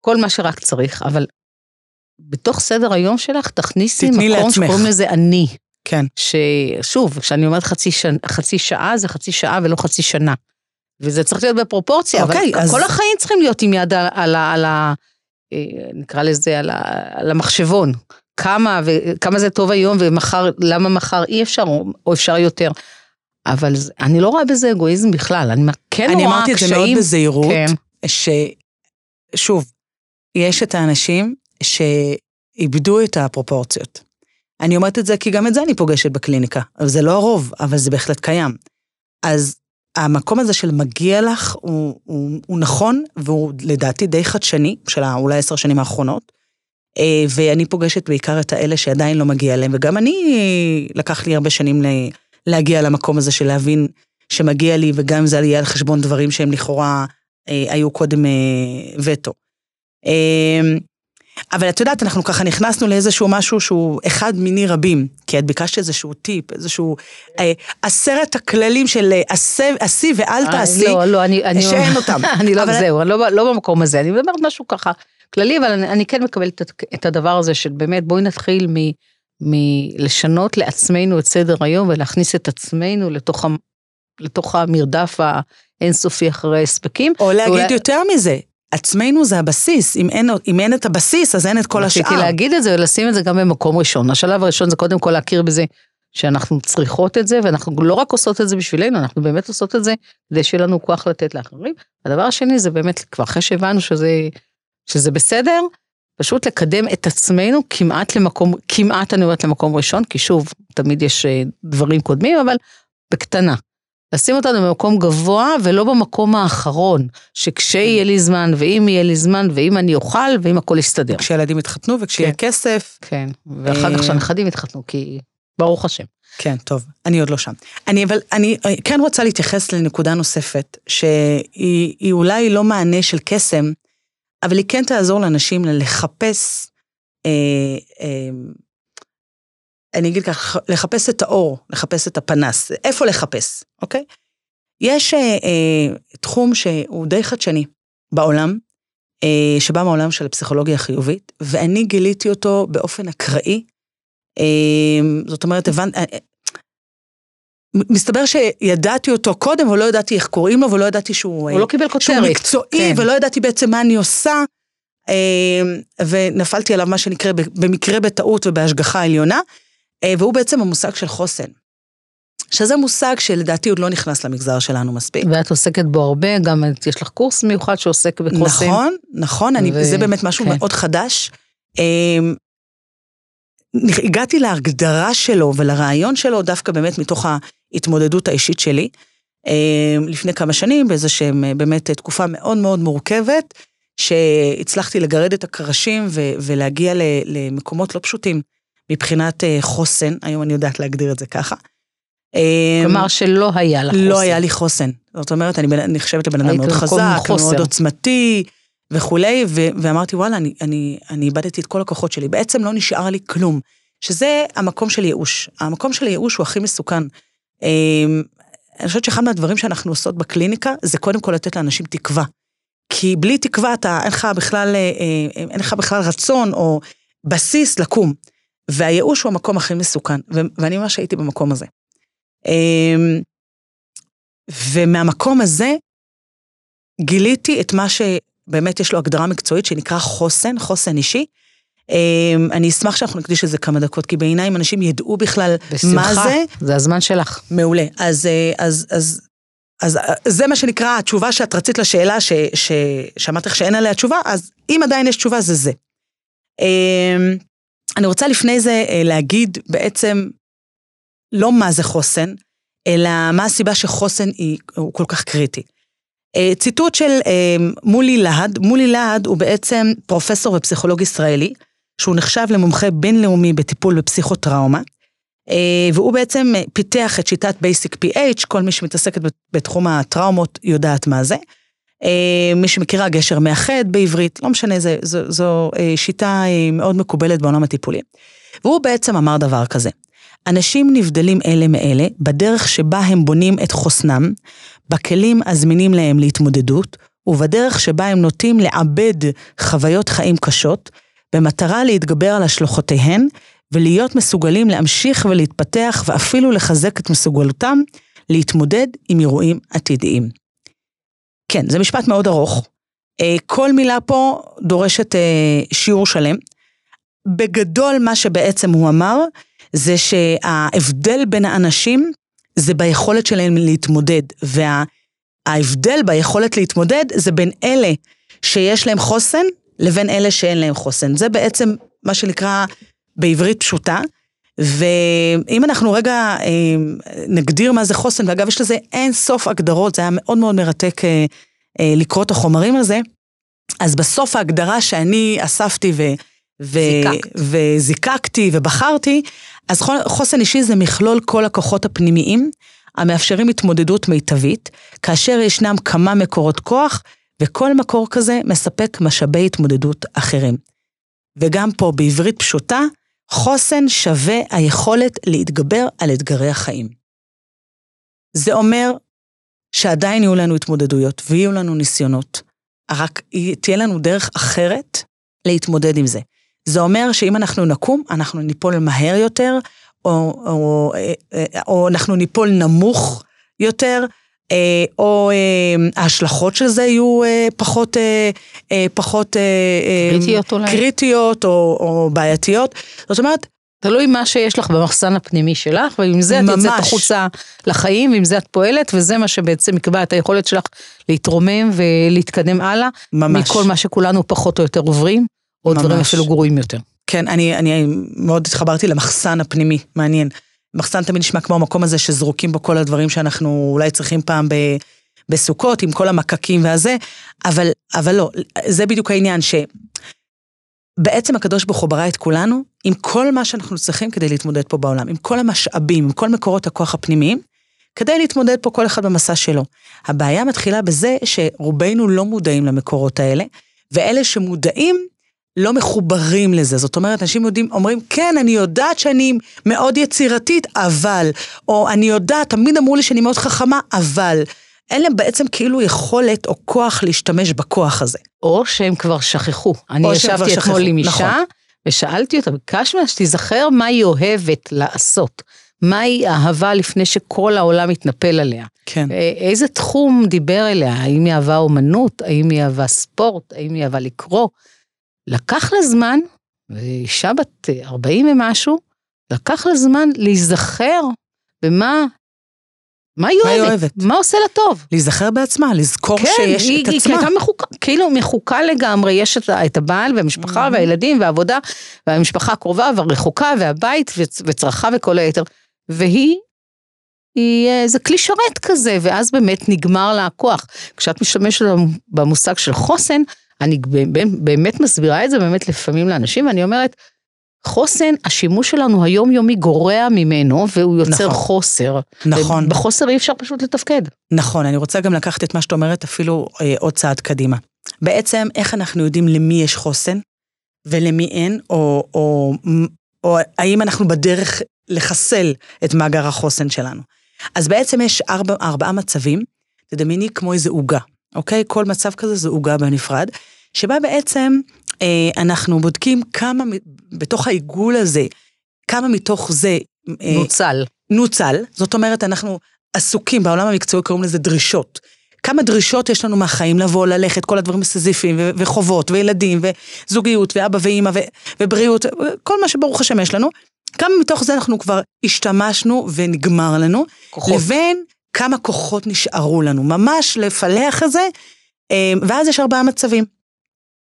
כל מה שרק צריך, אבל בתוך סדר היום שלך תכניסי מקום. שקוראים לזה אני. כן. ששוב, כשאני אומרת חצי, ש... חצי שעה, זה חצי שעה ולא חצי שנה. וזה צריך להיות בפרופורציה, אוקיי, אבל אז- כל החיים צריכים להיות עם יד על, על, על ה... אה, נקרא לזה, על, על המחשבון. כמה, וכמה זה טוב היום, ומחר, למה מחר אי אפשר, או, אפשר יותר. אבל אני לא רואה בזה אגואיזם בכלל, אני כן אני רואה אמרתי את קשיים. זה מאוד בזהירות, כן, ששוב, יש את האנשים שאיבדו את הפרופורציות. אני אומרת את זה כי גם את זה אני פוגשת בקליניקה. אבל זה לא הרוב, אבל זה בהחלט קיים. אז המקום הזה של מגיע לך הוא, הוא, הוא נכון, והוא לדעתי די חדשני, של אולי עשר שנים האחרונות. אה, ואני פוגשת בעיקר את האלה שעדיין לא מגיע להם, וגם אני, לקח לי הרבה שנים להגיע למקום הזה של להבין שמגיע לי, וגם אם זה יהיה על חשבון דברים שהם לכאורה אה, היו קודם אה, וטו. אבל את יודעת, אנחנו ככה נכנסנו לאיזשהו משהו שהוא אחד מיני רבים, כי את ביקשת איזשהו טיפ, איזשהו אה, עשרת הכללים של אה, עשה- עשי ואל אה, תעשי, לא, לא, אני... אני שאין אותם. אני לא, אבל- זהו, אני לא, לא במקום הזה, אני אומרת משהו ככה כללי, אבל אני, אני כן מקבלת את, את הדבר הזה של באמת, בואי נתחיל מ, מלשנות לעצמנו את סדר היום ולהכניס את עצמנו לתוך, המרדף האינסופי אחרי הספקים. או להגיד ואולי- יותר מזה, עצמנו זה הבסיס, אם אין, אם אין את הבסיס, אז אין את כל השאר. רציתי להגיד את זה ולשים את זה גם במקום ראשון. השלב הראשון זה קודם כל להכיר בזה שאנחנו צריכות את זה, ואנחנו לא רק עושות את זה בשבילנו, אנחנו באמת עושות את זה כדי שיהיה לנו כוח לתת לאחרים. הדבר השני זה באמת, כבר אחרי שהבנו שזה, שזה בסדר, פשוט לקדם את עצמנו כמעט למקום, כמעט אני אומרת למקום ראשון, כי שוב, תמיד יש אה, דברים קודמים, אבל בקטנה. לשים אותנו במקום גבוה ולא במקום האחרון, שכשיהיה לי זמן, ואם יהיה לי זמן, ואם אני אוכל, ואם הכל יסתדר. כשילדים יתחתנו וכשיהיה כן. כסף, כן, ואחר כך אה, שהנכדים יתחתנו, כי ברוך השם. כן, טוב, אני עוד לא שם. אני אבל, אני אה, כן רוצה להתייחס לנקודה נוספת, שהיא היא אולי לא מענה של קסם, אבל היא כן תעזור לאנשים לחפש, אה, אה, אני אגיד ככה, לחפש את האור, לחפש את הפנס, איפה לחפש, אוקיי? יש אה, אה, תחום שהוא די חדשני בעולם, אה, שבא מהעולם של הפסיכולוגיה החיובית, ואני גיליתי אותו באופן אקראי. אה, זאת אומרת, הבנתי, אה, מסתבר שידעתי אותו קודם, אבל לא ידעתי איך קוראים לו, ולא ידעתי שהוא, הוא לא קיבל שהוא כותרת. מקצועי, כן. ולא ידעתי בעצם מה אני עושה, אה, ונפלתי עליו מה שנקרא במקרה בטעות ובהשגחה עליונה, אה, והוא בעצם המושג של חוסן. שזה מושג שלדעתי עוד לא נכנס למגזר שלנו מספיק. ואת עוסקת בו הרבה, גם את- יש לך קורס מיוחד שעוסק בחוסן. נכון, נכון, אני, ו- זה באמת משהו כן. מאוד חדש. אמ, הגעתי להגדרה שלו ולרעיון שלו דווקא באמת מתוך ההתמודדות האישית שלי. אמ, לפני כמה שנים, באיזה שהם אה, באמת תקופה מאוד מאוד מורכבת, שהצלחתי לגרד את הקרשים ו- ולהגיע ל- למקומות לא פשוטים מבחינת אה, חוסן, היום אני יודעת להגדיר את זה ככה. אמ, כלומר שלא היה לך חוסן. לא היה לי חוסן. זאת אומרת, אני נחשבת לבן אדם מאוד חזק. מאוד עוצמתי וכולי, ו- ואמרתי, וואלה, אני, אני, אני איבדתי את כל הכוחות שלי. בעצם לא נשאר לי כלום. שזה המקום של ייאוש. המקום של ייאוש הוא הכי מסוכן. אמ, אני חושבת שאחד מהדברים שאנחנו עושות בקליניקה, זה קודם כל לתת לאנשים תקווה. כי בלי תקווה אתה, אין לך בכלל, אה, אה, אין לך בכלל רצון או בסיס לקום. והייאוש הוא המקום הכי מסוכן, ו- ואני ממש הייתי במקום הזה. אמ, ומהמקום הזה גיליתי את מה שבאמת יש לו הגדרה מקצועית שנקרא חוסן, חוסן אישי. אמ, אני אשמח שאנחנו נקדיש לזה כמה דקות, כי בעיניי אם אנשים ידעו בכלל בשמחה, מה זה, זה הזמן שלך. מעולה. אז, אה, אז, אז, אז אה, זה מה שנקרא התשובה שאת רצית לשאלה ש, ש, שאמרת לך שאין עליה תשובה, אז אם עדיין יש תשובה זה זה. אני רוצה לפני זה אה, להגיד בעצם לא מה זה חוסן, אלא מה הסיבה שחוסן היא, הוא כל כך קריטי. אה, ציטוט של אה, מולי להד, מולי להד הוא בעצם פרופסור ופסיכולוג ישראלי, שהוא נחשב למומחה בינלאומי בטיפול בפסיכוטראומה, והוא בעצם פיתח את שיטת בייסיק PH, כל מי שמתעסקת בתחום הטראומות יודעת מה זה. מי שמכירה גשר מאחד בעברית, לא משנה, זה, זו, זו שיטה מאוד מקובלת בעולם הטיפולי. והוא בעצם אמר דבר כזה, אנשים נבדלים אלה מאלה בדרך שבה הם בונים את חוסנם, בכלים הזמינים להם להתמודדות, ובדרך שבה הם נוטים לעבד חוויות חיים קשות, במטרה להתגבר על השלכותיהן, ולהיות מסוגלים להמשיך ולהתפתח ואפילו לחזק את מסוגלותם להתמודד עם אירועים עתידיים. כן, זה משפט מאוד ארוך. אה, כל מילה פה דורשת אה, שיעור שלם. בגדול מה שבעצם הוא אמר, זה שההבדל בין האנשים זה ביכולת שלהם להתמודד, וההבדל וה, ביכולת להתמודד זה בין אלה שיש להם חוסן לבין אלה שאין להם חוסן. זה בעצם מה שנקרא בעברית פשוטה. ואם אנחנו רגע אה, נגדיר מה זה חוסן, ואגב יש לזה אין סוף הגדרות, זה היה מאוד מאוד מרתק אה, אה, לקרוא את החומרים הזה, אז בסוף ההגדרה שאני אספתי ו... ו- וזיקקתי ובחרתי, אז חוסן אישי זה מכלול כל הכוחות הפנימיים המאפשרים התמודדות מיטבית, כאשר ישנם כמה מקורות כוח, וכל מקור כזה מספק משאבי התמודדות אחרים. וגם פה, בעברית פשוטה, חוסן שווה היכולת להתגבר על אתגרי החיים. זה אומר שעדיין יהיו לנו התמודדויות ויהיו לנו ניסיונות, רק תהיה לנו דרך אחרת להתמודד עם זה. זה אומר שאם אנחנו נקום, אנחנו ניפול מהר יותר, או, או, או, או אנחנו ניפול נמוך יותר, אה, או אה, ההשלכות של זה יהיו אה, פחות, פחות קריטיות אולי. קריטיות או, או בעייתיות. זאת אומרת, תלוי מה שיש לך במחסן הפנימי שלך, ועם זה ממש. את יוצאת החוצה לחיים, ועם זה את פועלת, וזה מה שבעצם יקבע את היכולת שלך להתרומם ולהתקדם הלאה. ממש. מכל מה שכולנו פחות או יותר עוברים. או ממש. דברים אפילו גרועים יותר. כן, אני, אני מאוד התחברתי למחסן הפנימי, מעניין. מחסן תמיד נשמע כמו המקום הזה שזרוקים בו כל הדברים שאנחנו אולי צריכים פעם ב, בסוכות, עם כל המקקים והזה, אבל, אבל לא, זה בדיוק העניין, שבעצם הקדוש ברוך הוא ברא את כולנו עם כל מה שאנחנו צריכים כדי להתמודד פה בעולם, עם כל המשאבים, עם כל מקורות הכוח הפנימיים, כדי להתמודד פה כל אחד במסע שלו. הבעיה מתחילה בזה שרובנו לא מודעים למקורות האלה, ואלה שמודעים, לא מחוברים לזה. זאת אומרת, אנשים יודעים, אומרים, כן, אני יודעת שאני מאוד יצירתית, אבל, או אני יודעת, תמיד אמרו לי שאני מאוד חכמה, אבל. אין להם בעצם כאילו יכולת או כוח להשתמש בכוח הזה. או שהם כבר שכחו. אני ישבתי אתמול עם אישה, נכון. ושאלתי אותה, ביקשתי ממנה שתיזכר מה היא אוהבת לעשות. מהי אהבה לפני שכל העולם מתנפל עליה. כן. אה, איזה תחום דיבר אליה? האם היא אהבה אומנות? האם היא אהבה ספורט? האם היא אהבה לקרוא? לקח לה זמן, ואישה בת 40 ומשהו, לקח לה זמן להיזכר במה, מה היא אוהבת? אוהבת? מה עושה לה טוב? להיזכר בעצמה, לזכור כן, שיש היא, את היא, עצמה. כן, היא מחוקה, כאילו מחוקה לגמרי, יש את, את הבעל והמשפחה mm-hmm. והילדים והעבודה, והמשפחה הקרובה והרחוקה והבית וצרכה וכל היתר. והיא, היא, זה כלי שרת כזה, ואז באמת נגמר לה הכוח. כשאת משתמשת במושג של חוסן, אני באמת מסבירה את זה באמת לפעמים לאנשים, ואני אומרת, חוסן, השימוש שלנו היומיומי גורע ממנו, והוא יוצר נכון, חוסר. נכון. ובחוסר אי אפשר פשוט לתפקד. נכון, אני רוצה גם לקחת את מה שאת אומרת אפילו אה, עוד צעד קדימה. בעצם, איך אנחנו יודעים למי יש חוסן ולמי אין, או, או, או האם אנחנו בדרך לחסל את מאגר החוסן שלנו. אז בעצם יש ארבע, ארבעה מצבים, תדמייני כמו איזה עוגה. אוקיי? כל מצב כזה זה עוגה בנפרד, שבה בעצם אה, אנחנו בודקים כמה, בתוך העיגול הזה, כמה מתוך זה... אה, נוצל. נוצל, זאת אומרת, אנחנו עסוקים, בעולם המקצועי קוראים לזה דרישות. כמה דרישות יש לנו מהחיים, לבוא, ללכת, כל הדברים הסיזיפיים, וחובות, וילדים, וזוגיות, ואבא ואימא, ובריאות, כל מה שברוך השם יש לנו. כמה מתוך זה אנחנו כבר השתמשנו ונגמר לנו, כוחות. לבין כמה כוחות נשארו לנו, ממש לפלח את זה, אמ, ואז יש ארבעה מצבים.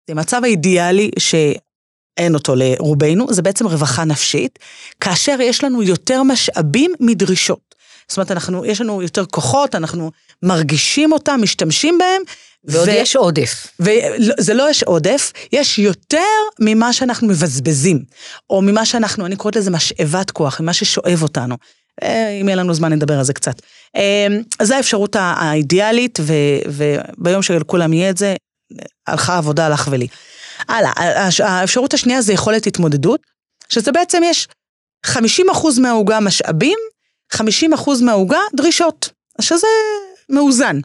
זה מצב האידיאלי שאין אותו לרובנו, זה בעצם רווחה נפשית, כאשר יש לנו יותר משאבים מדרישות. זאת אומרת, אנחנו, יש לנו יותר כוחות, אנחנו מרגישים אותם, משתמשים בהם. ועוד ו... יש עודף. וזה לא יש עודף, יש יותר ממה שאנחנו מבזבזים, או ממה שאנחנו, אני קוראת לזה משאבת כוח, ממה ששואב אותנו. אה, אם יהיה לנו זמן נדבר על זה קצת. אה, אז זו האפשרות האידיאלית, ו, וביום שלכולם יהיה את זה, הלכה עבודה לך ולי. הלאה, האפשרות השנייה זה יכולת התמודדות, שזה בעצם יש 50% מהעוגה משאבים, 50% מהעוגה דרישות, שזה מאוזן.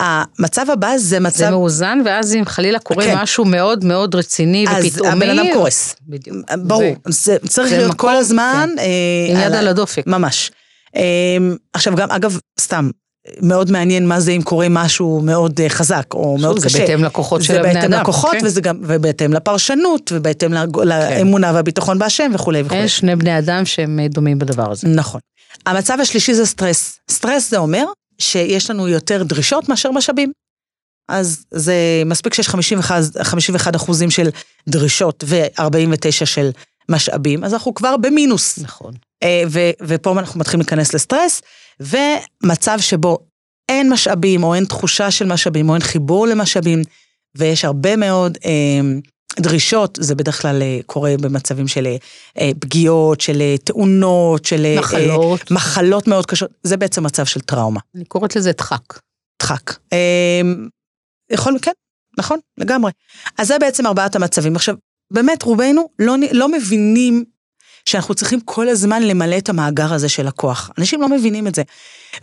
המצב הבא זה מצב... זה מאוזן, ואז אם חלילה קורה כן. משהו מאוד מאוד רציני ופתאומי... אז הבן אדם קורס. בדיוק. ברור, זה, זה צריך זה להיות מקום, כל הזמן... כן. אה, עם יד על הדופק. ממש. אה, עכשיו גם, אגב, סתם, מאוד מעניין מה זה אם קורה משהו מאוד אה, חזק או מאוד קשה. זה בהתאם לכוחות של הבני אדם. זה בהתאם לכוחות כן. וזה גם, ובהתאם לפרשנות ובהתאם כן. לאמונה והביטחון בהשם וכולי וכולי. יש שני בני אדם שהם דומים בדבר הזה. נכון. המצב השלישי זה סטרס. סטרס זה אומר שיש לנו יותר דרישות מאשר משאבים. אז זה מספיק שיש 51, 51 אחוזים של דרישות ו-49 של משאבים, אז אנחנו כבר במינוס. נכון. אה, ו- ופה אנחנו מתחילים להיכנס לסטרס, ומצב שבו אין משאבים, או אין תחושה של משאבים, או אין חיבור למשאבים, ויש הרבה מאוד אה, דרישות, זה בדרך כלל אה, קורה במצבים של אה, פגיעות, של אה, תאונות, של מחלות. מחלות מאוד קשות, זה בעצם מצב של טראומה. אני קוראת לזה דחק. דחק. יכול, כן, נכון, לגמרי. אז זה בעצם ארבעת המצבים. עכשיו, באמת רובנו לא, לא מבינים שאנחנו צריכים כל הזמן למלא את המאגר הזה של הכוח. אנשים לא מבינים את זה.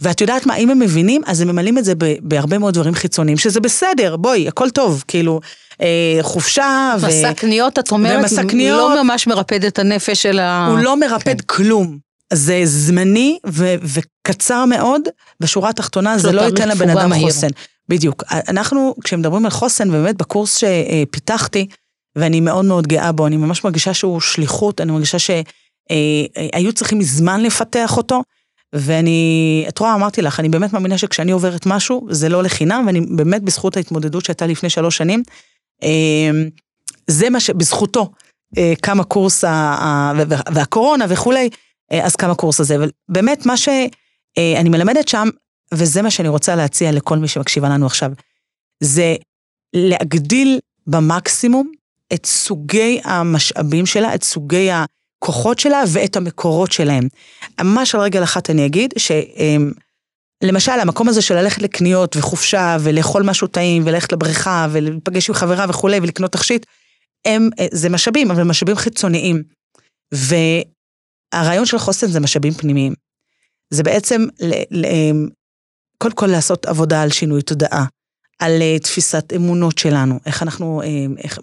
ואת יודעת מה, אם הם מבינים, אז הם ממלאים את זה בהרבה מאוד דברים חיצוניים, שזה בסדר, בואי, הכל טוב, כאילו, אה, חופשה ו... מסע קניות, את אומרת, ומסע קניות, לא ממש מרפד את הנפש של ה... הוא לא מרפד כן. כלום. זה זמני ו- וקצר מאוד, בשורה התחתונה זה לא ייתן לבן אדם מהיר. חוסן. בדיוק. אנחנו, כשמדברים על חוסן, באמת בקורס שפיתחתי, ואני מאוד מאוד גאה בו, אני ממש מרגישה שהוא שליחות, אני מרגישה שהיו אה, צריכים מזמן לפתח אותו, ואני, את רואה, אמרתי לך, אני באמת מאמינה שכשאני עוברת משהו, זה לא לחינם, ואני באמת בזכות ההתמודדות שהייתה לפני שלוש שנים, אה, זה מה שבזכותו אה, קם הקורס, והקורונה וכולי, אז קם הקורס הזה. אבל באמת מה שאני מלמדת שם, וזה מה שאני רוצה להציע לכל מי שמקשיבה לנו עכשיו, זה להגדיל במקסימום את סוגי המשאבים שלה, את סוגי הכוחות שלה ואת המקורות שלהם. ממש על רגל אחת אני אגיד שלמשל המקום הזה של ללכת לקניות וחופשה ולאכול משהו טעים וללכת לבריכה ולהיפגש עם חברה וכולי ולקנות תכשיט, הם, זה משאבים, אבל משאבים חיצוניים. והרעיון של חוסן זה משאבים פנימיים. זה בעצם, קודם כל לעשות עבודה על שינוי תודעה, על אה, תפיסת אמונות שלנו, איך אנחנו, איך,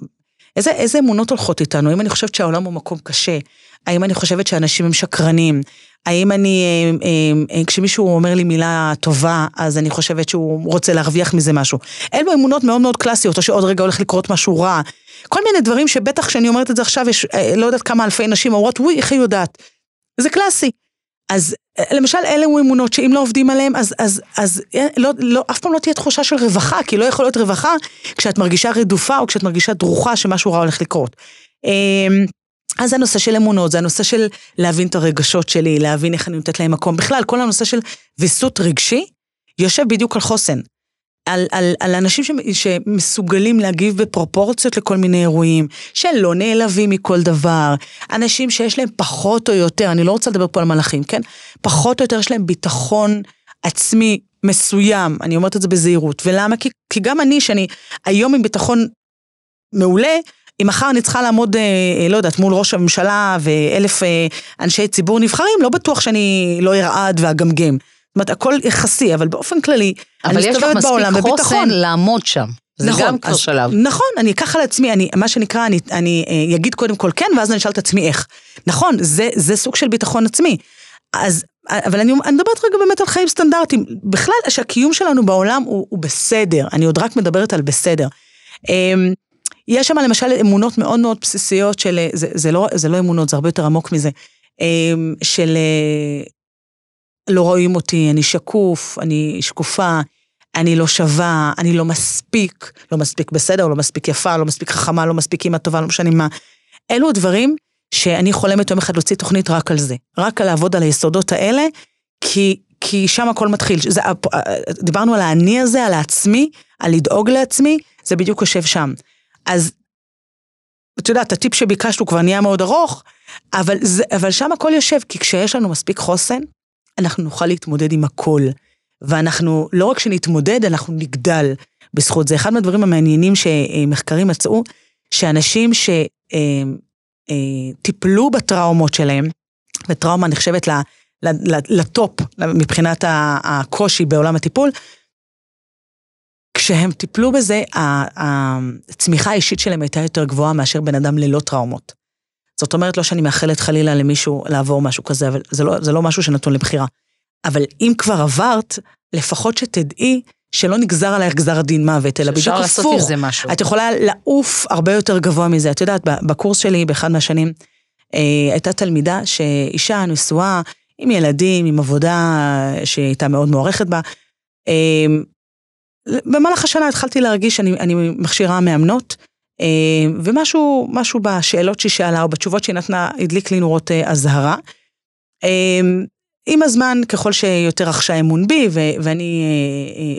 איזה, איזה אמונות הולכות איתנו? האם אני חושבת שהעולם הוא מקום קשה? האם אני חושבת שאנשים הם שקרנים? האם אני, אה, אה, אה, כשמישהו אומר לי מילה טובה, אז אני חושבת שהוא רוצה להרוויח מזה משהו. אלו אמונות מאוד מאוד קלאסיות, או שעוד רגע הולך לקרות משהו רע. כל מיני דברים שבטח כשאני אומרת את זה עכשיו, יש לא יודעת כמה אלפי נשים אומרות, וואי, איך היא יודעת? זה קלאסי. אז למשל, אלה הוא אמונות שאם לא עובדים עליהן, אז, אז, אז לא, לא, אף פעם לא תהיה תחושה של רווחה, כי לא יכול להיות רווחה כשאת מרגישה רדופה או כשאת מרגישה דרוכה שמשהו רע הולך לקרות. אמ, אז זה הנושא של אמונות, זה הנושא של להבין את הרגשות שלי, להבין איך אני נותנת להם מקום. בכלל, כל הנושא של ויסות רגשי יושב בדיוק על חוסן. על, על, על אנשים שמסוגלים להגיב בפרופורציות לכל מיני אירועים, שלא נעלבים מכל דבר, אנשים שיש להם פחות או יותר, אני לא רוצה לדבר פה על מלאכים, כן? פחות או יותר יש להם ביטחון עצמי מסוים, אני אומרת את זה בזהירות. ולמה? כי, כי גם אני, שאני היום עם ביטחון מעולה, אם מחר אני צריכה לעמוד, אה, לא יודעת, מול ראש הממשלה ואלף אה, אנשי ציבור נבחרים, לא בטוח שאני לא ארעד ואגמגם. זאת אומרת, הכל יחסי, אבל באופן כללי, אני מסתובבת בעולם בביטחון. אבל יש לך מספיק חוסן לעמוד שם. זה נכון, גם כבר שלב. נכון, אני אקח על עצמי, אני, מה שנקרא, אני, אני אה, אגיד קודם כל כן, ואז אני אשאל את עצמי איך. נכון, זה, זה סוג של ביטחון עצמי. אז, אבל אני, אני מדברת רגע באמת על חיים סטנדרטיים. בכלל, שהקיום שלנו בעולם הוא, הוא בסדר, אני עוד רק מדברת על בסדר. אמ, יש שם למשל אמונות מאוד מאוד בסיסיות של, זה, זה, לא, זה לא אמונות, זה הרבה יותר עמוק מזה, אמ, של אה, לא רואים אותי, אני שקוף, אני שקופה, אני לא שווה, אני לא מספיק, לא מספיק בסדר, לא מספיק יפה, לא מספיק חכמה, לא מספיק אימא טובה, לא משנה מה. אלו הדברים שאני חולמת יום אחד להוציא תוכנית רק על זה, רק על לעבוד על היסודות האלה, כי, כי שם הכל מתחיל. זה, דיברנו על האני הזה, על העצמי, על לדאוג לעצמי, זה בדיוק יושב שם. אז את יודעת, הטיפ שביקשנו כבר נהיה מאוד ארוך, אבל, זה, אבל שם הכל יושב, כי כשיש לנו מספיק חוסן, אנחנו נוכל להתמודד עם הכל. ואנחנו, לא רק שנתמודד, אנחנו נגדל בזכות זה. אחד מהדברים המעניינים שמחקרים מצאו, שאנשים שטיפלו בטראומות שלהם, וטראומה נחשבת לטופ מבחינת הקושי בעולם הטיפול, כשהם טיפלו בזה, הצמיחה האישית שלהם הייתה יותר גבוהה מאשר בן אדם ללא טראומות. זאת אומרת, לא שאני מאחלת חלילה למישהו לעבור משהו כזה, אבל זה לא, זה לא משהו שנתון לבחירה. אבל אם כבר עברת, לפחות שתדעי שלא נגזר עלייך גזר הדין מוות, אלא בדיוק הפוך. אפשר לעשות עם זה משהו. את יכולה לעוף הרבה יותר גבוה מזה. את יודעת, בקורס שלי, באחד מהשנים, אה, הייתה תלמידה שאישה נשואה, עם ילדים, עם עבודה שהייתה מאוד מוערכת בה. אה, במהלך השנה התחלתי להרגיש שאני מכשירה מאמנות, אה, ומשהו משהו בשאלות שהיא שאלה או בתשובות שהיא נתנה הדליק לי נורות אה, אזהרה. אה, עם הזמן, ככל שיותר רכשה אמון בי, ו- ואני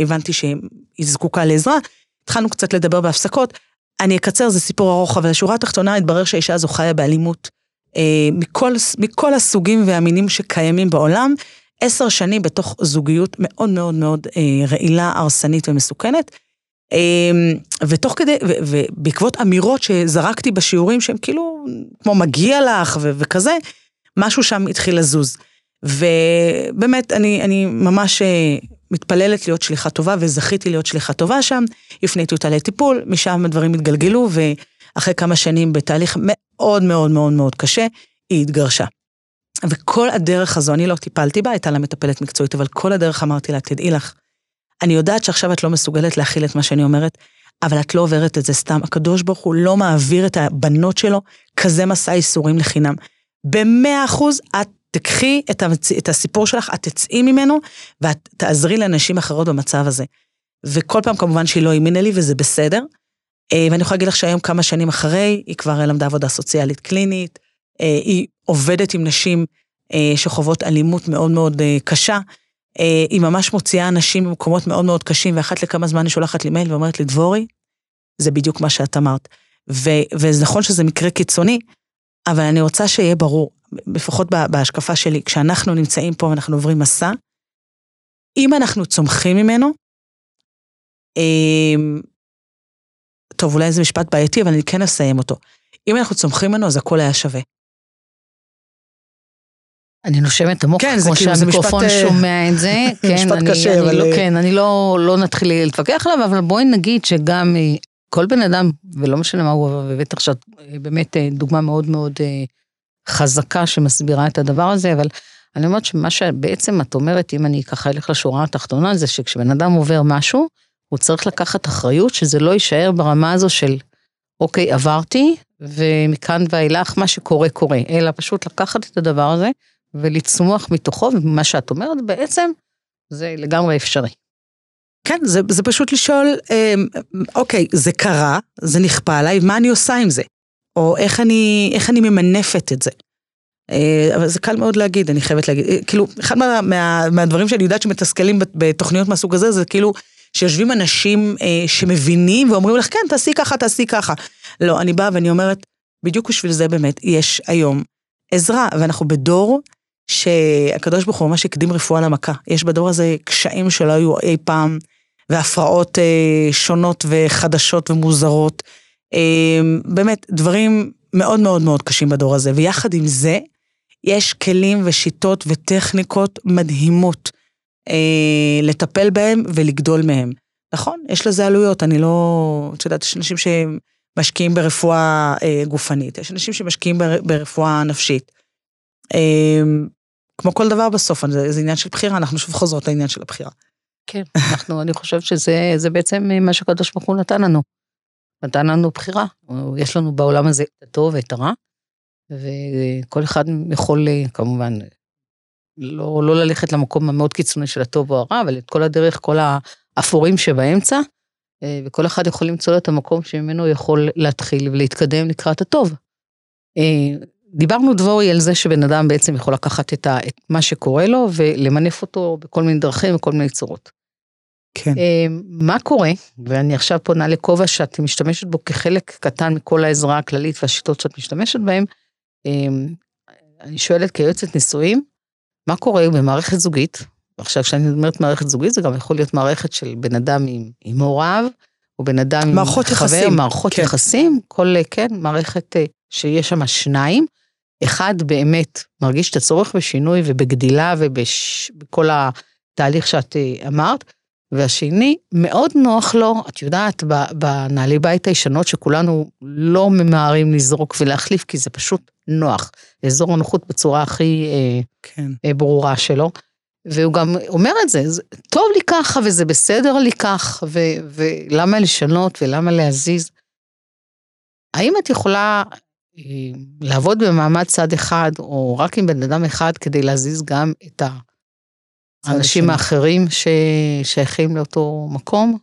הבנתי שהיא זקוקה לעזרה, התחלנו קצת לדבר בהפסקות. אני אקצר, זה סיפור ארוך, אבל השורה התחתונה התברר שהאישה הזו חיה באלימות אה, מכל, מכל הסוגים והמינים שקיימים בעולם, עשר שנים בתוך זוגיות מאוד מאוד מאוד אה, רעילה, הרסנית ומסוכנת. אה, ותוך כדי, ובעקבות אמירות שזרקתי בשיעורים שהם כאילו, כמו מגיע לך וכזה, משהו שם התחיל לזוז. ובאמת, אני, אני ממש אה, מתפללת להיות שליחה טובה, וזכיתי להיות שליחה טובה שם. הפניתי אותה לטיפול, משם הדברים התגלגלו, ואחרי כמה שנים בתהליך מאוד מאוד מאוד מאוד קשה, היא התגרשה. וכל הדרך הזו, אני לא טיפלתי בה, הייתה לה מטפלת מקצועית, אבל כל הדרך אמרתי לה, תדעי לך, אני יודעת שעכשיו את לא מסוגלת להכיל את מה שאני אומרת, אבל את לא עוברת את זה סתם. הקדוש ברוך הוא לא מעביר את הבנות שלו כזה מסע ייסורים לחינם. במאה אחוז את תקחי את, המצ... את הסיפור שלך, את תצאי ממנו, ואת תעזרי לנשים אחרות במצב הזה. וכל פעם כמובן שהיא לא האמינה לי, וזה בסדר. אה, ואני יכולה להגיד לך שהיום, כמה שנים אחרי, היא כבר למדה עבודה סוציאלית קלינית, אה, היא עובדת עם נשים אה, שחוות אלימות מאוד מאוד קשה. היא ממש מוציאה אנשים ממקומות מאוד מאוד קשים, ואחת לכמה זמן היא שולחת לי מייל ואומרת לי, דבורי, זה בדיוק מה שאת אמרת. ו- וזה נכון שזה מקרה קיצוני, אבל אני רוצה שיהיה ברור, לפחות בהשקפה שלי, כשאנחנו נמצאים פה ואנחנו עוברים מסע, אם אנחנו צומחים ממנו, אמ, טוב, אולי זה משפט בעייתי, אבל אני כן אסיים אותו. אם אנחנו צומחים ממנו, אז הכל היה שווה. אני נושמת עמוק, כן, כמו כאילו, שהמיקרופון משפט, אה, שומע את זה. כן, משפט אני, קשה, אני אבל... לא, כן, אני לא, לא נתחיל להתווכח עליו, אבל בואי נגיד שגם אה, כל בן אדם, ולא משנה מה הוא, ובטח שאת אה, באמת דוגמה מאוד מאוד חזקה שמסבירה את הדבר הזה, אבל אני אומרת שמה שבעצם את אומרת, אם אני ככה אלך לשורה התחתונה, זה שכשבן אדם עובר משהו, הוא צריך לקחת אחריות שזה לא יישאר ברמה הזו של, אוקיי, עברתי, ומכאן ואילך מה שקורה קורה, אלא פשוט לקחת את הדבר הזה ולצמוח מתוכו, ומה שאת אומרת בעצם, זה לגמרי אפשרי. כן, זה, זה פשוט לשאול, אמ, אוקיי, זה קרה, זה נכפה עליי, מה אני עושה עם זה? או איך אני, איך אני ממנפת את זה. אה, אבל זה קל מאוד להגיד, אני חייבת להגיד. אה, כאילו, אחד מה, מה, מהדברים שאני יודעת שמתסכלים בתוכניות מהסוג הזה, זה כאילו שיושבים אנשים אה, שמבינים ואומרים לך, כן, תעשי ככה, תעשי ככה. לא, אני באה ואני אומרת, בדיוק בשביל זה באמת, יש היום עזרה, ואנחנו בדור שהקדוש ברוך הוא ממש הקדים רפואה למכה. יש בדור הזה קשיים שלא היו אי פעם, והפרעות אה, שונות וחדשות ומוזרות. אה, באמת, דברים מאוד מאוד מאוד קשים בדור הזה, ויחד עם זה, יש כלים ושיטות וטכניקות מדהימות אה, לטפל בהם ולגדול מהם. נכון, יש לזה עלויות, אני לא... את יודעת, יש אנשים שמשקיעים ברפואה אה, גופנית, יש אנשים שמשקיעים בר, ברפואה נפשית. אה, כמו כל דבר בסוף, זה, זה עניין של בחירה, אנחנו שוב חוזרות לעניין של הבחירה. כן, אנחנו, אני חושבת שזה בעצם מה שקדוש ברוך הוא נתן לנו. נתן לנו בחירה. יש לנו בעולם הזה את הטוב ואת הרע, וכל אחד יכול כמובן לא, לא ללכת למקום המאוד קיצוני של הטוב או הרע, אבל את כל הדרך, כל האפורים שבאמצע, אה, וכל אחד יכול למצוא את המקום שממנו יכול להתחיל ולהתקדם לקראת הטוב. אה, דיברנו דבורי על זה שבן אדם בעצם יכול לקחת את, ה, את מה שקורה לו ולמנף אותו בכל מיני דרכים וכל מיני צורות. כן. אה, מה קורה, ואני עכשיו פונה לכובע שאת משתמשת בו כחלק קטן מכל העזרה הכללית והשיטות שאת משתמשת בהן, אה, אני שואלת כיועצת נישואים, מה קורה במערכת זוגית? עכשיו כשאני אומרת מערכת זוגית זה גם יכול להיות מערכת של בן אדם עם, עם הוריו, או בן אדם עם חבר, יחסים. מערכות כן. יחסים, כל, כן, מערכת אה, שיש שם שניים. אחד באמת מרגיש את הצורך בשינוי ובגדילה ובכל התהליך שאת אה, אמרת, והשני, מאוד נוח לו, את יודעת, ב- בנעלי בית הישנות שכולנו לא ממהרים לזרוק ולהחליף, כי זה פשוט נוח. אזור הנוחות בצורה הכי אה, כן. אה, ברורה שלו. והוא גם אומר את זה, טוב לי ככה וזה בסדר לי כך, ו- ולמה לשנות ולמה להזיז. האם את יכולה לעבוד במעמד צד אחד, או רק עם בן אדם אחד, כדי להזיז גם את האנשים. האחרים ששייכים לאותו מקום?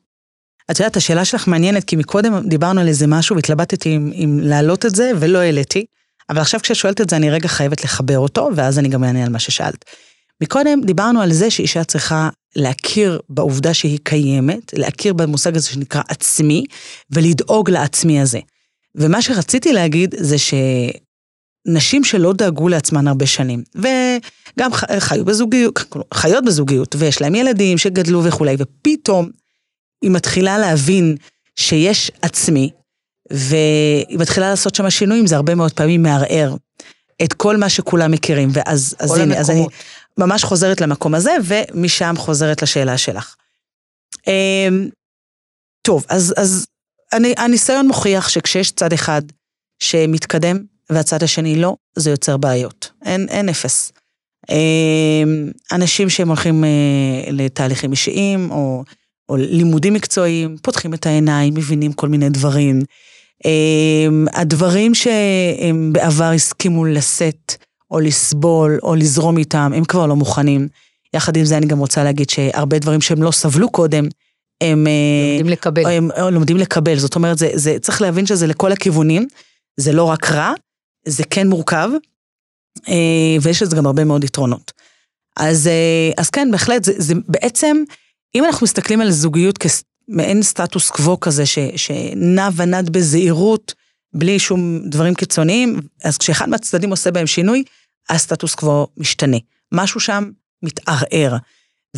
את יודעת, השאלה שלך מעניינת, כי מקודם דיברנו על איזה משהו והתלבטתי אם, אם להעלות את זה, ולא העליתי. אבל עכשיו כשאת שואלת את זה, אני רגע חייבת לחבר אותו, ואז אני גם אענה על מה ששאלת. מקודם דיברנו על זה שאישה צריכה להכיר בעובדה שהיא קיימת, להכיר במושג הזה שנקרא עצמי, ולדאוג לעצמי הזה. ומה שרציתי להגיד זה שנשים שלא דאגו לעצמן הרבה שנים, וגם חיו בזוגיות, חיות בזוגיות, ויש להם ילדים שגדלו וכולי, ופתאום היא מתחילה להבין שיש עצמי, והיא מתחילה לעשות שם שינויים, זה הרבה מאוד פעמים מערער את כל מה שכולם מכירים, ואז אז הנה, אז אני. ממש חוזרת למקום הזה, ומשם חוזרת לשאלה שלך. אמ, טוב, אז, אז אני, הניסיון מוכיח שכשיש צד אחד שמתקדם והצד השני לא, זה יוצר בעיות. אין, אין אפס. אמ, אנשים שהם הולכים אה, לתהליכים אישיים, או, או לימודים מקצועיים, פותחים את העיניים, מבינים כל מיני דברים. אמ, הדברים שהם בעבר הסכימו לשאת, או לסבול, או לזרום איתם, הם כבר לא מוכנים. יחד עם זה אני גם רוצה להגיד שהרבה דברים שהם לא סבלו קודם, הם... אה, יודעים לקבל. הם אה, לומדים לקבל, זאת אומרת, זה, זה, צריך להבין שזה לכל הכיוונים, זה לא רק רע, זה כן מורכב, אה, ויש לזה גם הרבה מאוד יתרונות. אז, אז כן, בהחלט, זה, זה בעצם, אם אנחנו מסתכלים על זוגיות כמעין סטטוס קוו כזה, ש, שנע ונד בזהירות, בלי שום דברים קיצוניים, אז כשאחד מהצדדים עושה בהם שינוי, הסטטוס קוו משתנה. משהו שם מתערער.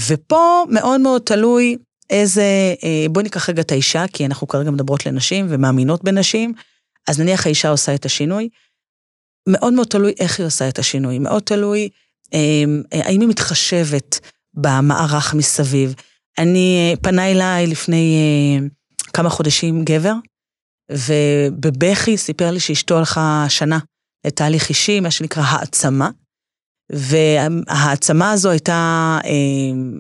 ופה מאוד מאוד תלוי איזה, אה, בואי ניקח רגע את האישה, כי אנחנו כרגע מדברות לנשים ומאמינות בנשים, אז נניח האישה עושה את השינוי, מאוד מאוד תלוי איך היא עושה את השינוי, מאוד תלוי אה, האם היא מתחשבת במערך מסביב. אני, אה, פנה אליי לפני אה, כמה חודשים גבר, ובבכי סיפר לי שאשתו הלכה שנה לתהליך אישי, מה שנקרא העצמה, וההעצמה הזו הייתה אה,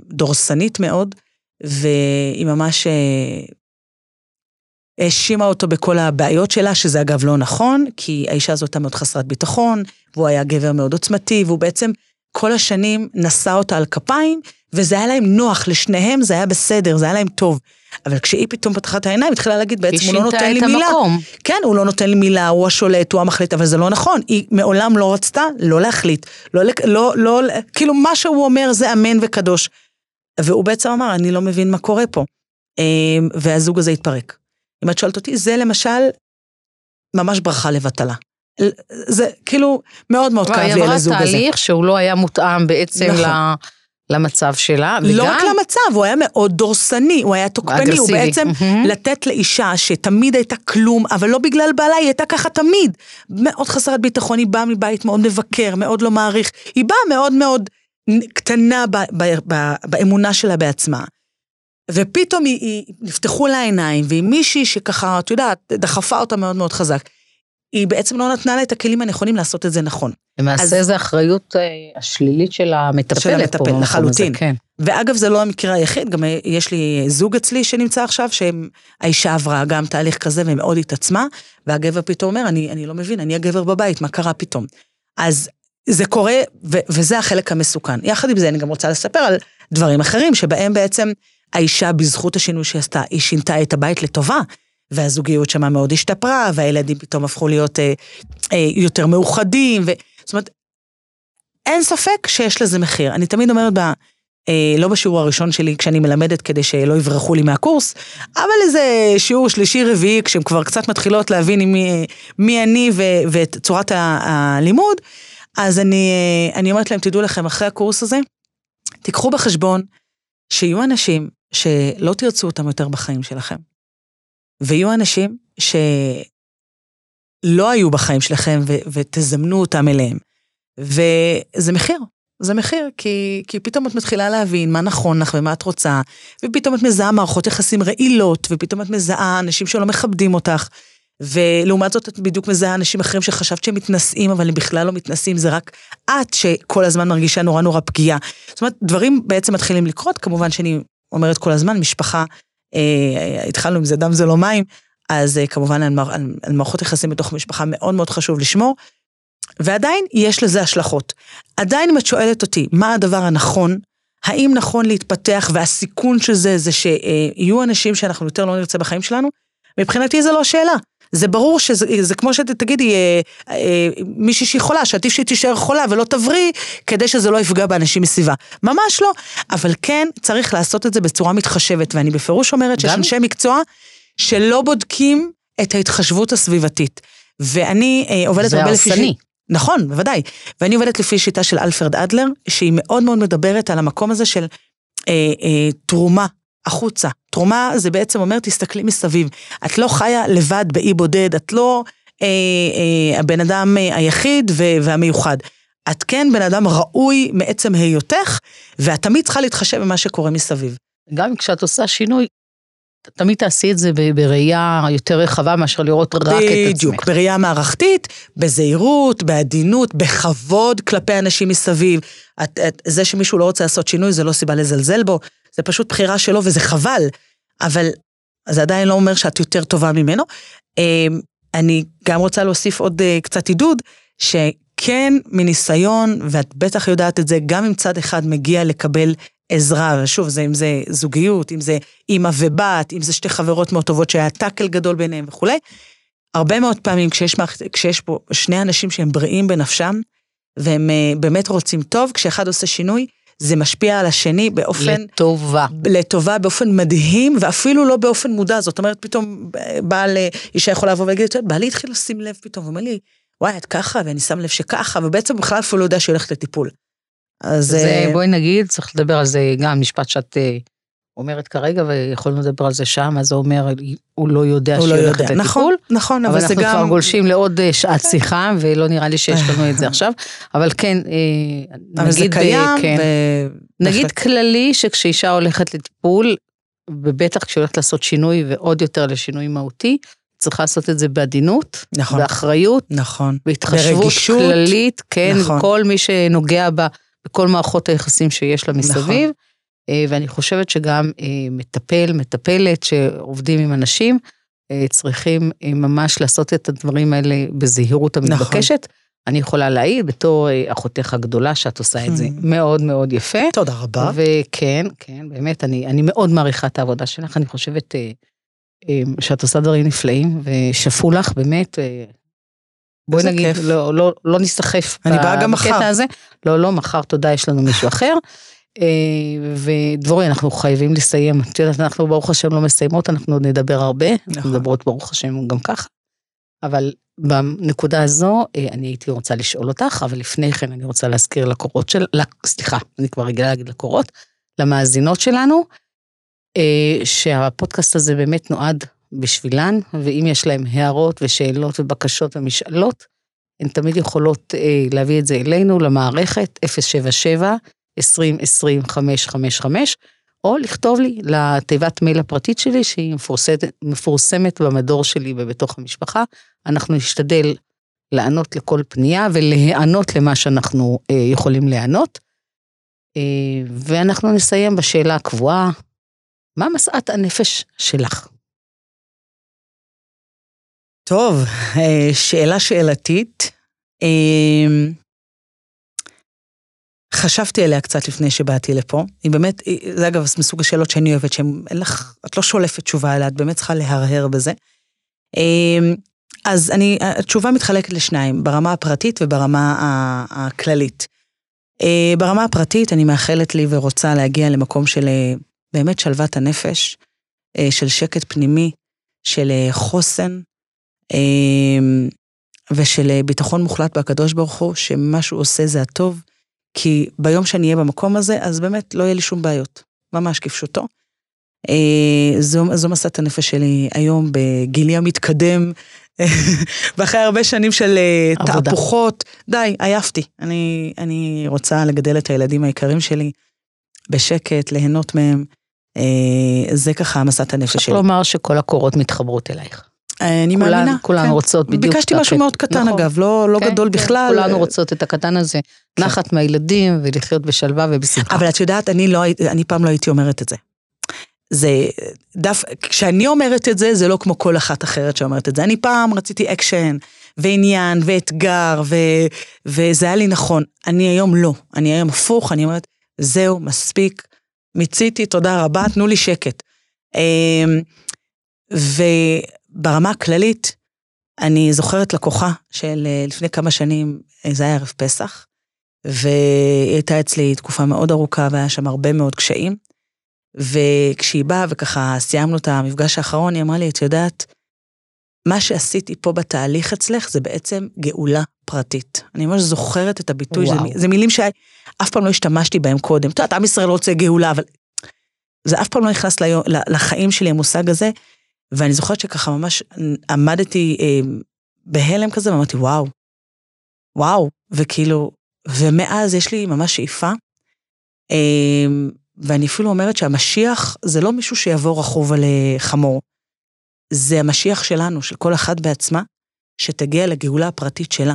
דורסנית מאוד, והיא ממש אה, האשימה אותו בכל הבעיות שלה, שזה אגב לא נכון, כי האישה הזו הייתה מאוד חסרת ביטחון, והוא היה גבר מאוד עוצמתי, והוא בעצם כל השנים נשא אותה על כפיים, וזה היה להם נוח, לשניהם זה היה בסדר, זה היה להם טוב. אבל כשהיא פתאום פתחה את העיניים, התחילה להגיד, בעצם הוא לא נותן לי היא שינתה מילה. את המקום. כן, הוא לא נותן לי מילה, הוא השולט, הוא המחליט, אבל זה לא נכון. היא מעולם לא רצתה לא להחליט, לא, לא, לא, כאילו מה שהוא אומר זה אמן וקדוש. והוא בעצם אמר, אני לא מבין מה קורה פה. אמ, והזוג הזה התפרק. אם את שואלת אותי, זה למשל ממש ברכה לבטלה. זה כאילו מאוד מאוד כאב לי על הזוג היא הזה. עברה תהליך שהוא לא היה מותאם בעצם נכון. ל- למצב שלה. לא וגם- רק למצב, הוא היה מאוד דורסני, הוא היה תוקפני, הוא. בעצם מהמם. לתת לאישה שתמיד הייתה כלום, אבל לא בגלל בעלה, היא הייתה ככה תמיד. מאוד חסרת ביטחון, היא באה מבית מאוד מבקר, מאוד לא מעריך, היא באה מאוד מאוד קטנה ב, ב, ב, באמונה שלה בעצמה. ופתאום היא, היא, נפתחו לה העיניים, והיא מישהי שככה, את יודעת, דחפה אותה מאוד מאוד חזק. היא בעצם לא נתנה לה את הכלים הנכונים לעשות את זה נכון. למעשה אז- זה אחריות אה, השלילית של המטפלת. של המטפל, פה לחלוטין. הזה, כן. ואגב, זה לא המקרה היחיד, גם יש לי זוג אצלי שנמצא עכשיו, שהאישה עברה גם תהליך כזה ומאוד התעצמה, והגבר פתאום אומר, אני, אני לא מבין, אני הגבר בבית, מה קרה פתאום? אז זה קורה, ו- וזה החלק המסוכן. יחד עם זה, אני גם רוצה לספר על דברים אחרים, שבהם בעצם האישה, בזכות השינוי שהיא עשתה, היא שינתה את הבית לטובה, והזוגיות שמה מאוד השתפרה, והילדים פתאום הפכו להיות אה, אה, יותר מאוחדים, ו... זאת אומרת, אין ספק שיש לזה מחיר. אני תמיד אומרת, ב, אה, לא בשיעור הראשון שלי כשאני מלמדת כדי שלא יברחו לי מהקורס, אבל איזה שיעור שלישי רביעי, כשהן כבר קצת מתחילות להבין מי, מי אני ואת צורת הלימוד, אז אני, אה, אני אומרת להם, תדעו לכם, אחרי הקורס הזה, תיקחו בחשבון שיהיו אנשים שלא תרצו אותם יותר בחיים שלכם. ויהיו אנשים שלא היו בחיים שלכם ו- ותזמנו אותם אליהם. וזה מחיר, זה מחיר, כי, כי פתאום את מתחילה להבין מה נכון לך ומה את רוצה, ופתאום את מזהה מערכות יחסים רעילות, ופתאום את מזהה אנשים שלא מכבדים אותך, ולעומת זאת את בדיוק מזהה אנשים אחרים שחשבת שהם מתנשאים, אבל הם בכלל לא מתנשאים, זה רק את שכל הזמן מרגישה נורא נורא פגיעה. זאת אומרת, דברים בעצם מתחילים לקרות, כמובן שאני אומרת כל הזמן, משפחה, אה, התחלנו עם זה דם זה לא מים, אז אה, כמובן על, על, על מערכות יחסים בתוך משפחה מאוד מאוד חשוב לשמור, ועדיין יש לזה השלכות. עדיין אם את שואלת אותי, מה הדבר הנכון, האם נכון להתפתח והסיכון של זה, זה שיהיו אנשים שאנחנו יותר לא נרצה בחיים שלנו? מבחינתי זה לא שאלה. זה ברור שזה זה כמו שתגידי, אה, אה, מישהי שהיא חולה, שעדיף שהיא תישאר חולה ולא תבריא, כדי שזה לא יפגע באנשים מסביבה. ממש לא. אבל כן, צריך לעשות את זה בצורה מתחשבת, ואני בפירוש אומרת שיש אנשי מקצוע שלא בודקים את ההתחשבות הסביבתית. ואני אה, עובדת הרבה לפי... זה הרסני. נכון, בוודאי. ואני עובדת לפי שיטה של אלפרד אדלר, שהיא מאוד מאוד מדברת על המקום הזה של אה, אה, תרומה החוצה. תרומה זה בעצם אומר, תסתכלי מסביב. את לא חיה לבד באי בודד, את לא אה, אה, הבן אדם אה, היחיד והמיוחד. את כן בן אדם ראוי מעצם היותך, ואת תמיד צריכה להתחשב במה שקורה מסביב. גם כשאת עושה שינוי, תמיד תעשי את זה בראייה יותר רחבה מאשר לראות רק את עצמך. בדיוק, בראייה מערכתית, בזהירות, בעדינות, בכבוד כלפי אנשים מסביב. את, את, זה שמישהו לא רוצה לעשות שינוי זה לא סיבה לזלזל בו, זה פשוט בחירה שלו וזה חבל, אבל זה עדיין לא אומר שאת יותר טובה ממנו. אמ, אני גם רוצה להוסיף עוד אה, קצת עידוד, שכן מניסיון, ואת בטח יודעת את זה, גם אם צד אחד מגיע לקבל עזרה, ושוב, זה, אם זה זוגיות, אם זה אימא ובת, אם זה שתי חברות מאוד טובות שהיה טאקל גדול ביניהם וכולי, הרבה מאוד פעמים כשיש, כשיש פה שני אנשים שהם בריאים בנפשם, והם אה, באמת רוצים טוב, כשאחד עושה שינוי, זה משפיע על השני באופן... לטובה. לטובה, באופן מדהים, ואפילו לא באופן מודע. זאת אומרת, פתאום בעל אישה יכולה לבוא ולהגיד, בעלי התחיל לשים לב פתאום, הוא אומר לי, וואי, את ככה, ואני שם לב שככה, ובעצם בכלל אפילו לא יודע שהיא הולכת לטיפול. אז... זה, אה, בואי נגיד, צריך לדבר על זה גם, משפט שאת אה, אומרת כרגע, ויכולנו לדבר על זה שם, אז זה אומר, הוא לא יודע שהיא לא הולכת לטיפול. נכון, נכון, אבל, אבל זה גם... אבל אנחנו כבר גולשים לעוד אה, שעת כן. שיחה, ולא נראה לי שיש לנו את זה עכשיו. אבל כן, נגיד... אבל זה קיים, כן, ו... נגיד כללי שכשאישה הולכת לטיפול, ובטח כשהיא הולכת לעשות שינוי, ועוד יותר לשינוי מהותי, צריכה לעשות את זה בעדינות, נכון, באחריות, נכון, בהתחשבות ברגישות, כללית, כן, נכון. כל מי שנוגע בה בכל מערכות היחסים שיש לה מסביב. נכון. אה, ואני חושבת שגם אה, מטפל, מטפלת שעובדים עם אנשים, אה, צריכים ממש לעשות את הדברים האלה בזהירות נכון. המתבקשת. נכון. אני יכולה להעיד בתור אחותך הגדולה שאת עושה את זה hmm. מאוד מאוד יפה. תודה רבה. וכן, כן, באמת, אני, אני מאוד מעריכה את העבודה שלך, אני חושבת שאת עושה דברים נפלאים, ושפו לך באמת, בואי נגיד, כיף. לא, לא, לא נסחף אני באה גם מחר. בקטע הזה. לא, לא, מחר תודה, יש לנו מישהו אחר. אה, ודבורי, אנחנו חייבים לסיים. את יודעת, אנחנו ברוך השם לא מסיימות, אנחנו עוד נדבר הרבה. נכון. אנחנו מדברות ברוך השם גם ככה. אבל בנקודה הזו, אה, אני הייתי רוצה לשאול אותך, אבל לפני כן אני רוצה להזכיר לקורות של... סליחה, אני כבר רגילה להגיד לקורות, למאזינות שלנו, אה, שהפודקאסט הזה באמת נועד בשבילן, ואם יש להם הערות ושאלות ובקשות ומשאלות, הן תמיד יכולות להביא את זה אלינו, למערכת 077 2020 555, או לכתוב לי לתיבת מייל הפרטית שלי, שהיא מפורסמת, מפורסמת במדור שלי ובתוך המשפחה. אנחנו נשתדל לענות לכל פנייה ולהיענות למה שאנחנו אה, יכולים להיענות. אה, ואנחנו נסיים בשאלה הקבועה, מה משאת הנפש שלך? טוב, אה, שאלה שאלתית. חשבתי עליה קצת לפני שבאתי לפה. היא באמת, זה אגב מסוג השאלות שאני אוהבת, שאת לא שולפת תשובה עליה, את באמת צריכה להרהר בזה. אמ, אז אני, התשובה מתחלקת לשניים, ברמה הפרטית וברמה הכללית. אה, ברמה הפרטית אני מאחלת לי ורוצה להגיע למקום של אה, באמת שלוות הנפש, אה, של שקט פנימי, של חוסן אמ, ושל ביטחון מוחלט בקדוש ברוך הוא, שמה שהוא עושה זה הטוב, כי ביום שאני אהיה במקום הזה, אז באמת לא יהיה לי שום בעיות, ממש כפשוטו. זו, זו מסעת הנפש שלי היום בגילי המתקדם, ואחרי הרבה שנים של עבודה. תהפוכות, די, עייפתי. אני, אני רוצה לגדל את הילדים היקרים שלי בשקט, ליהנות מהם. אה, זה ככה משאת הנפש שלי. צריך לומר שכל הקורות מתחברות אלייך. אני כולן, מאמינה. כולן כן. רוצות בדיוק. ביקשתי משהו מאוד קטן נכון. אגב, לא, לא כן, גדול כן, בכלל. כולנו רוצות את הקטן הזה. כן. נחת מהילדים ולחיות בשלווה ובשמחה. אבל את יודעת, אני, לא, אני פעם לא הייתי אומרת את זה. זה דף, כשאני אומרת את זה, זה לא כמו כל אחת אחרת שאומרת את זה. אני פעם רציתי אקשן, ועניין, ואתגר, ו, וזה היה לי נכון. אני היום לא. אני היום הפוך, אני אומרת, זהו, מספיק, מיציתי, תודה רבה, תנו לי שקט. אמ, וברמה הכללית, אני זוכרת לקוחה של אה, לפני כמה שנים, אה, זה היה ערב פסח, והיא הייתה אצלי תקופה מאוד ארוכה והיה שם הרבה מאוד קשיים. וכשהיא באה וככה סיימנו את המפגש האחרון, היא אמרה לי, את יודעת, מה שעשיתי פה בתהליך אצלך זה בעצם גאולה פרטית. אני ממש זוכרת את הביטוי, זה, זה מילים שאף פעם לא השתמשתי בהם קודם. את יודעת, עם ישראל רוצה גאולה, אבל זה אף פעם לא נכנס לחיים שלי המושג הזה, ואני זוכרת שככה ממש עמדתי אה, בהלם כזה, ואמרתי, וואו, וואו, וכאילו, ומאז יש לי ממש שאיפה. אה, ואני אפילו אומרת שהמשיח זה לא מישהו שיבוא רכוב על חמור. זה המשיח שלנו, של כל אחת בעצמה, שתגיע לגאולה הפרטית שלה.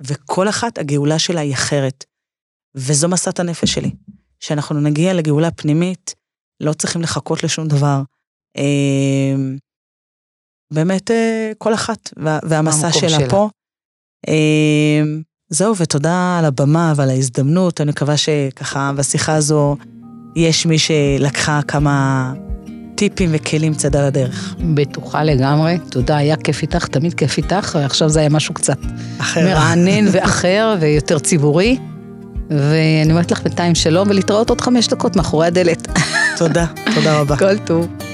וכל אחת, הגאולה שלה היא אחרת. וזו מסת הנפש שלי. שאנחנו נגיע לגאולה פנימית, לא צריכים לחכות לשום דבר. אמ, באמת אה, כל אחת, והמסע שלה, שלה פה. אמ, זהו, ותודה על הבמה ועל ההזדמנות, אני מקווה שככה בשיחה הזו יש מי שלקחה כמה טיפים וכלים קצת על הדרך. בטוחה לגמרי, תודה, היה כיף איתך, תמיד כיף איתך, ועכשיו זה היה משהו קצת אחר. מרענן ואחר ויותר ציבורי. ואני אומרת לך בינתיים שלום ולהתראות עוד חמש דקות מאחורי הדלת. תודה, תודה רבה. כל טוב.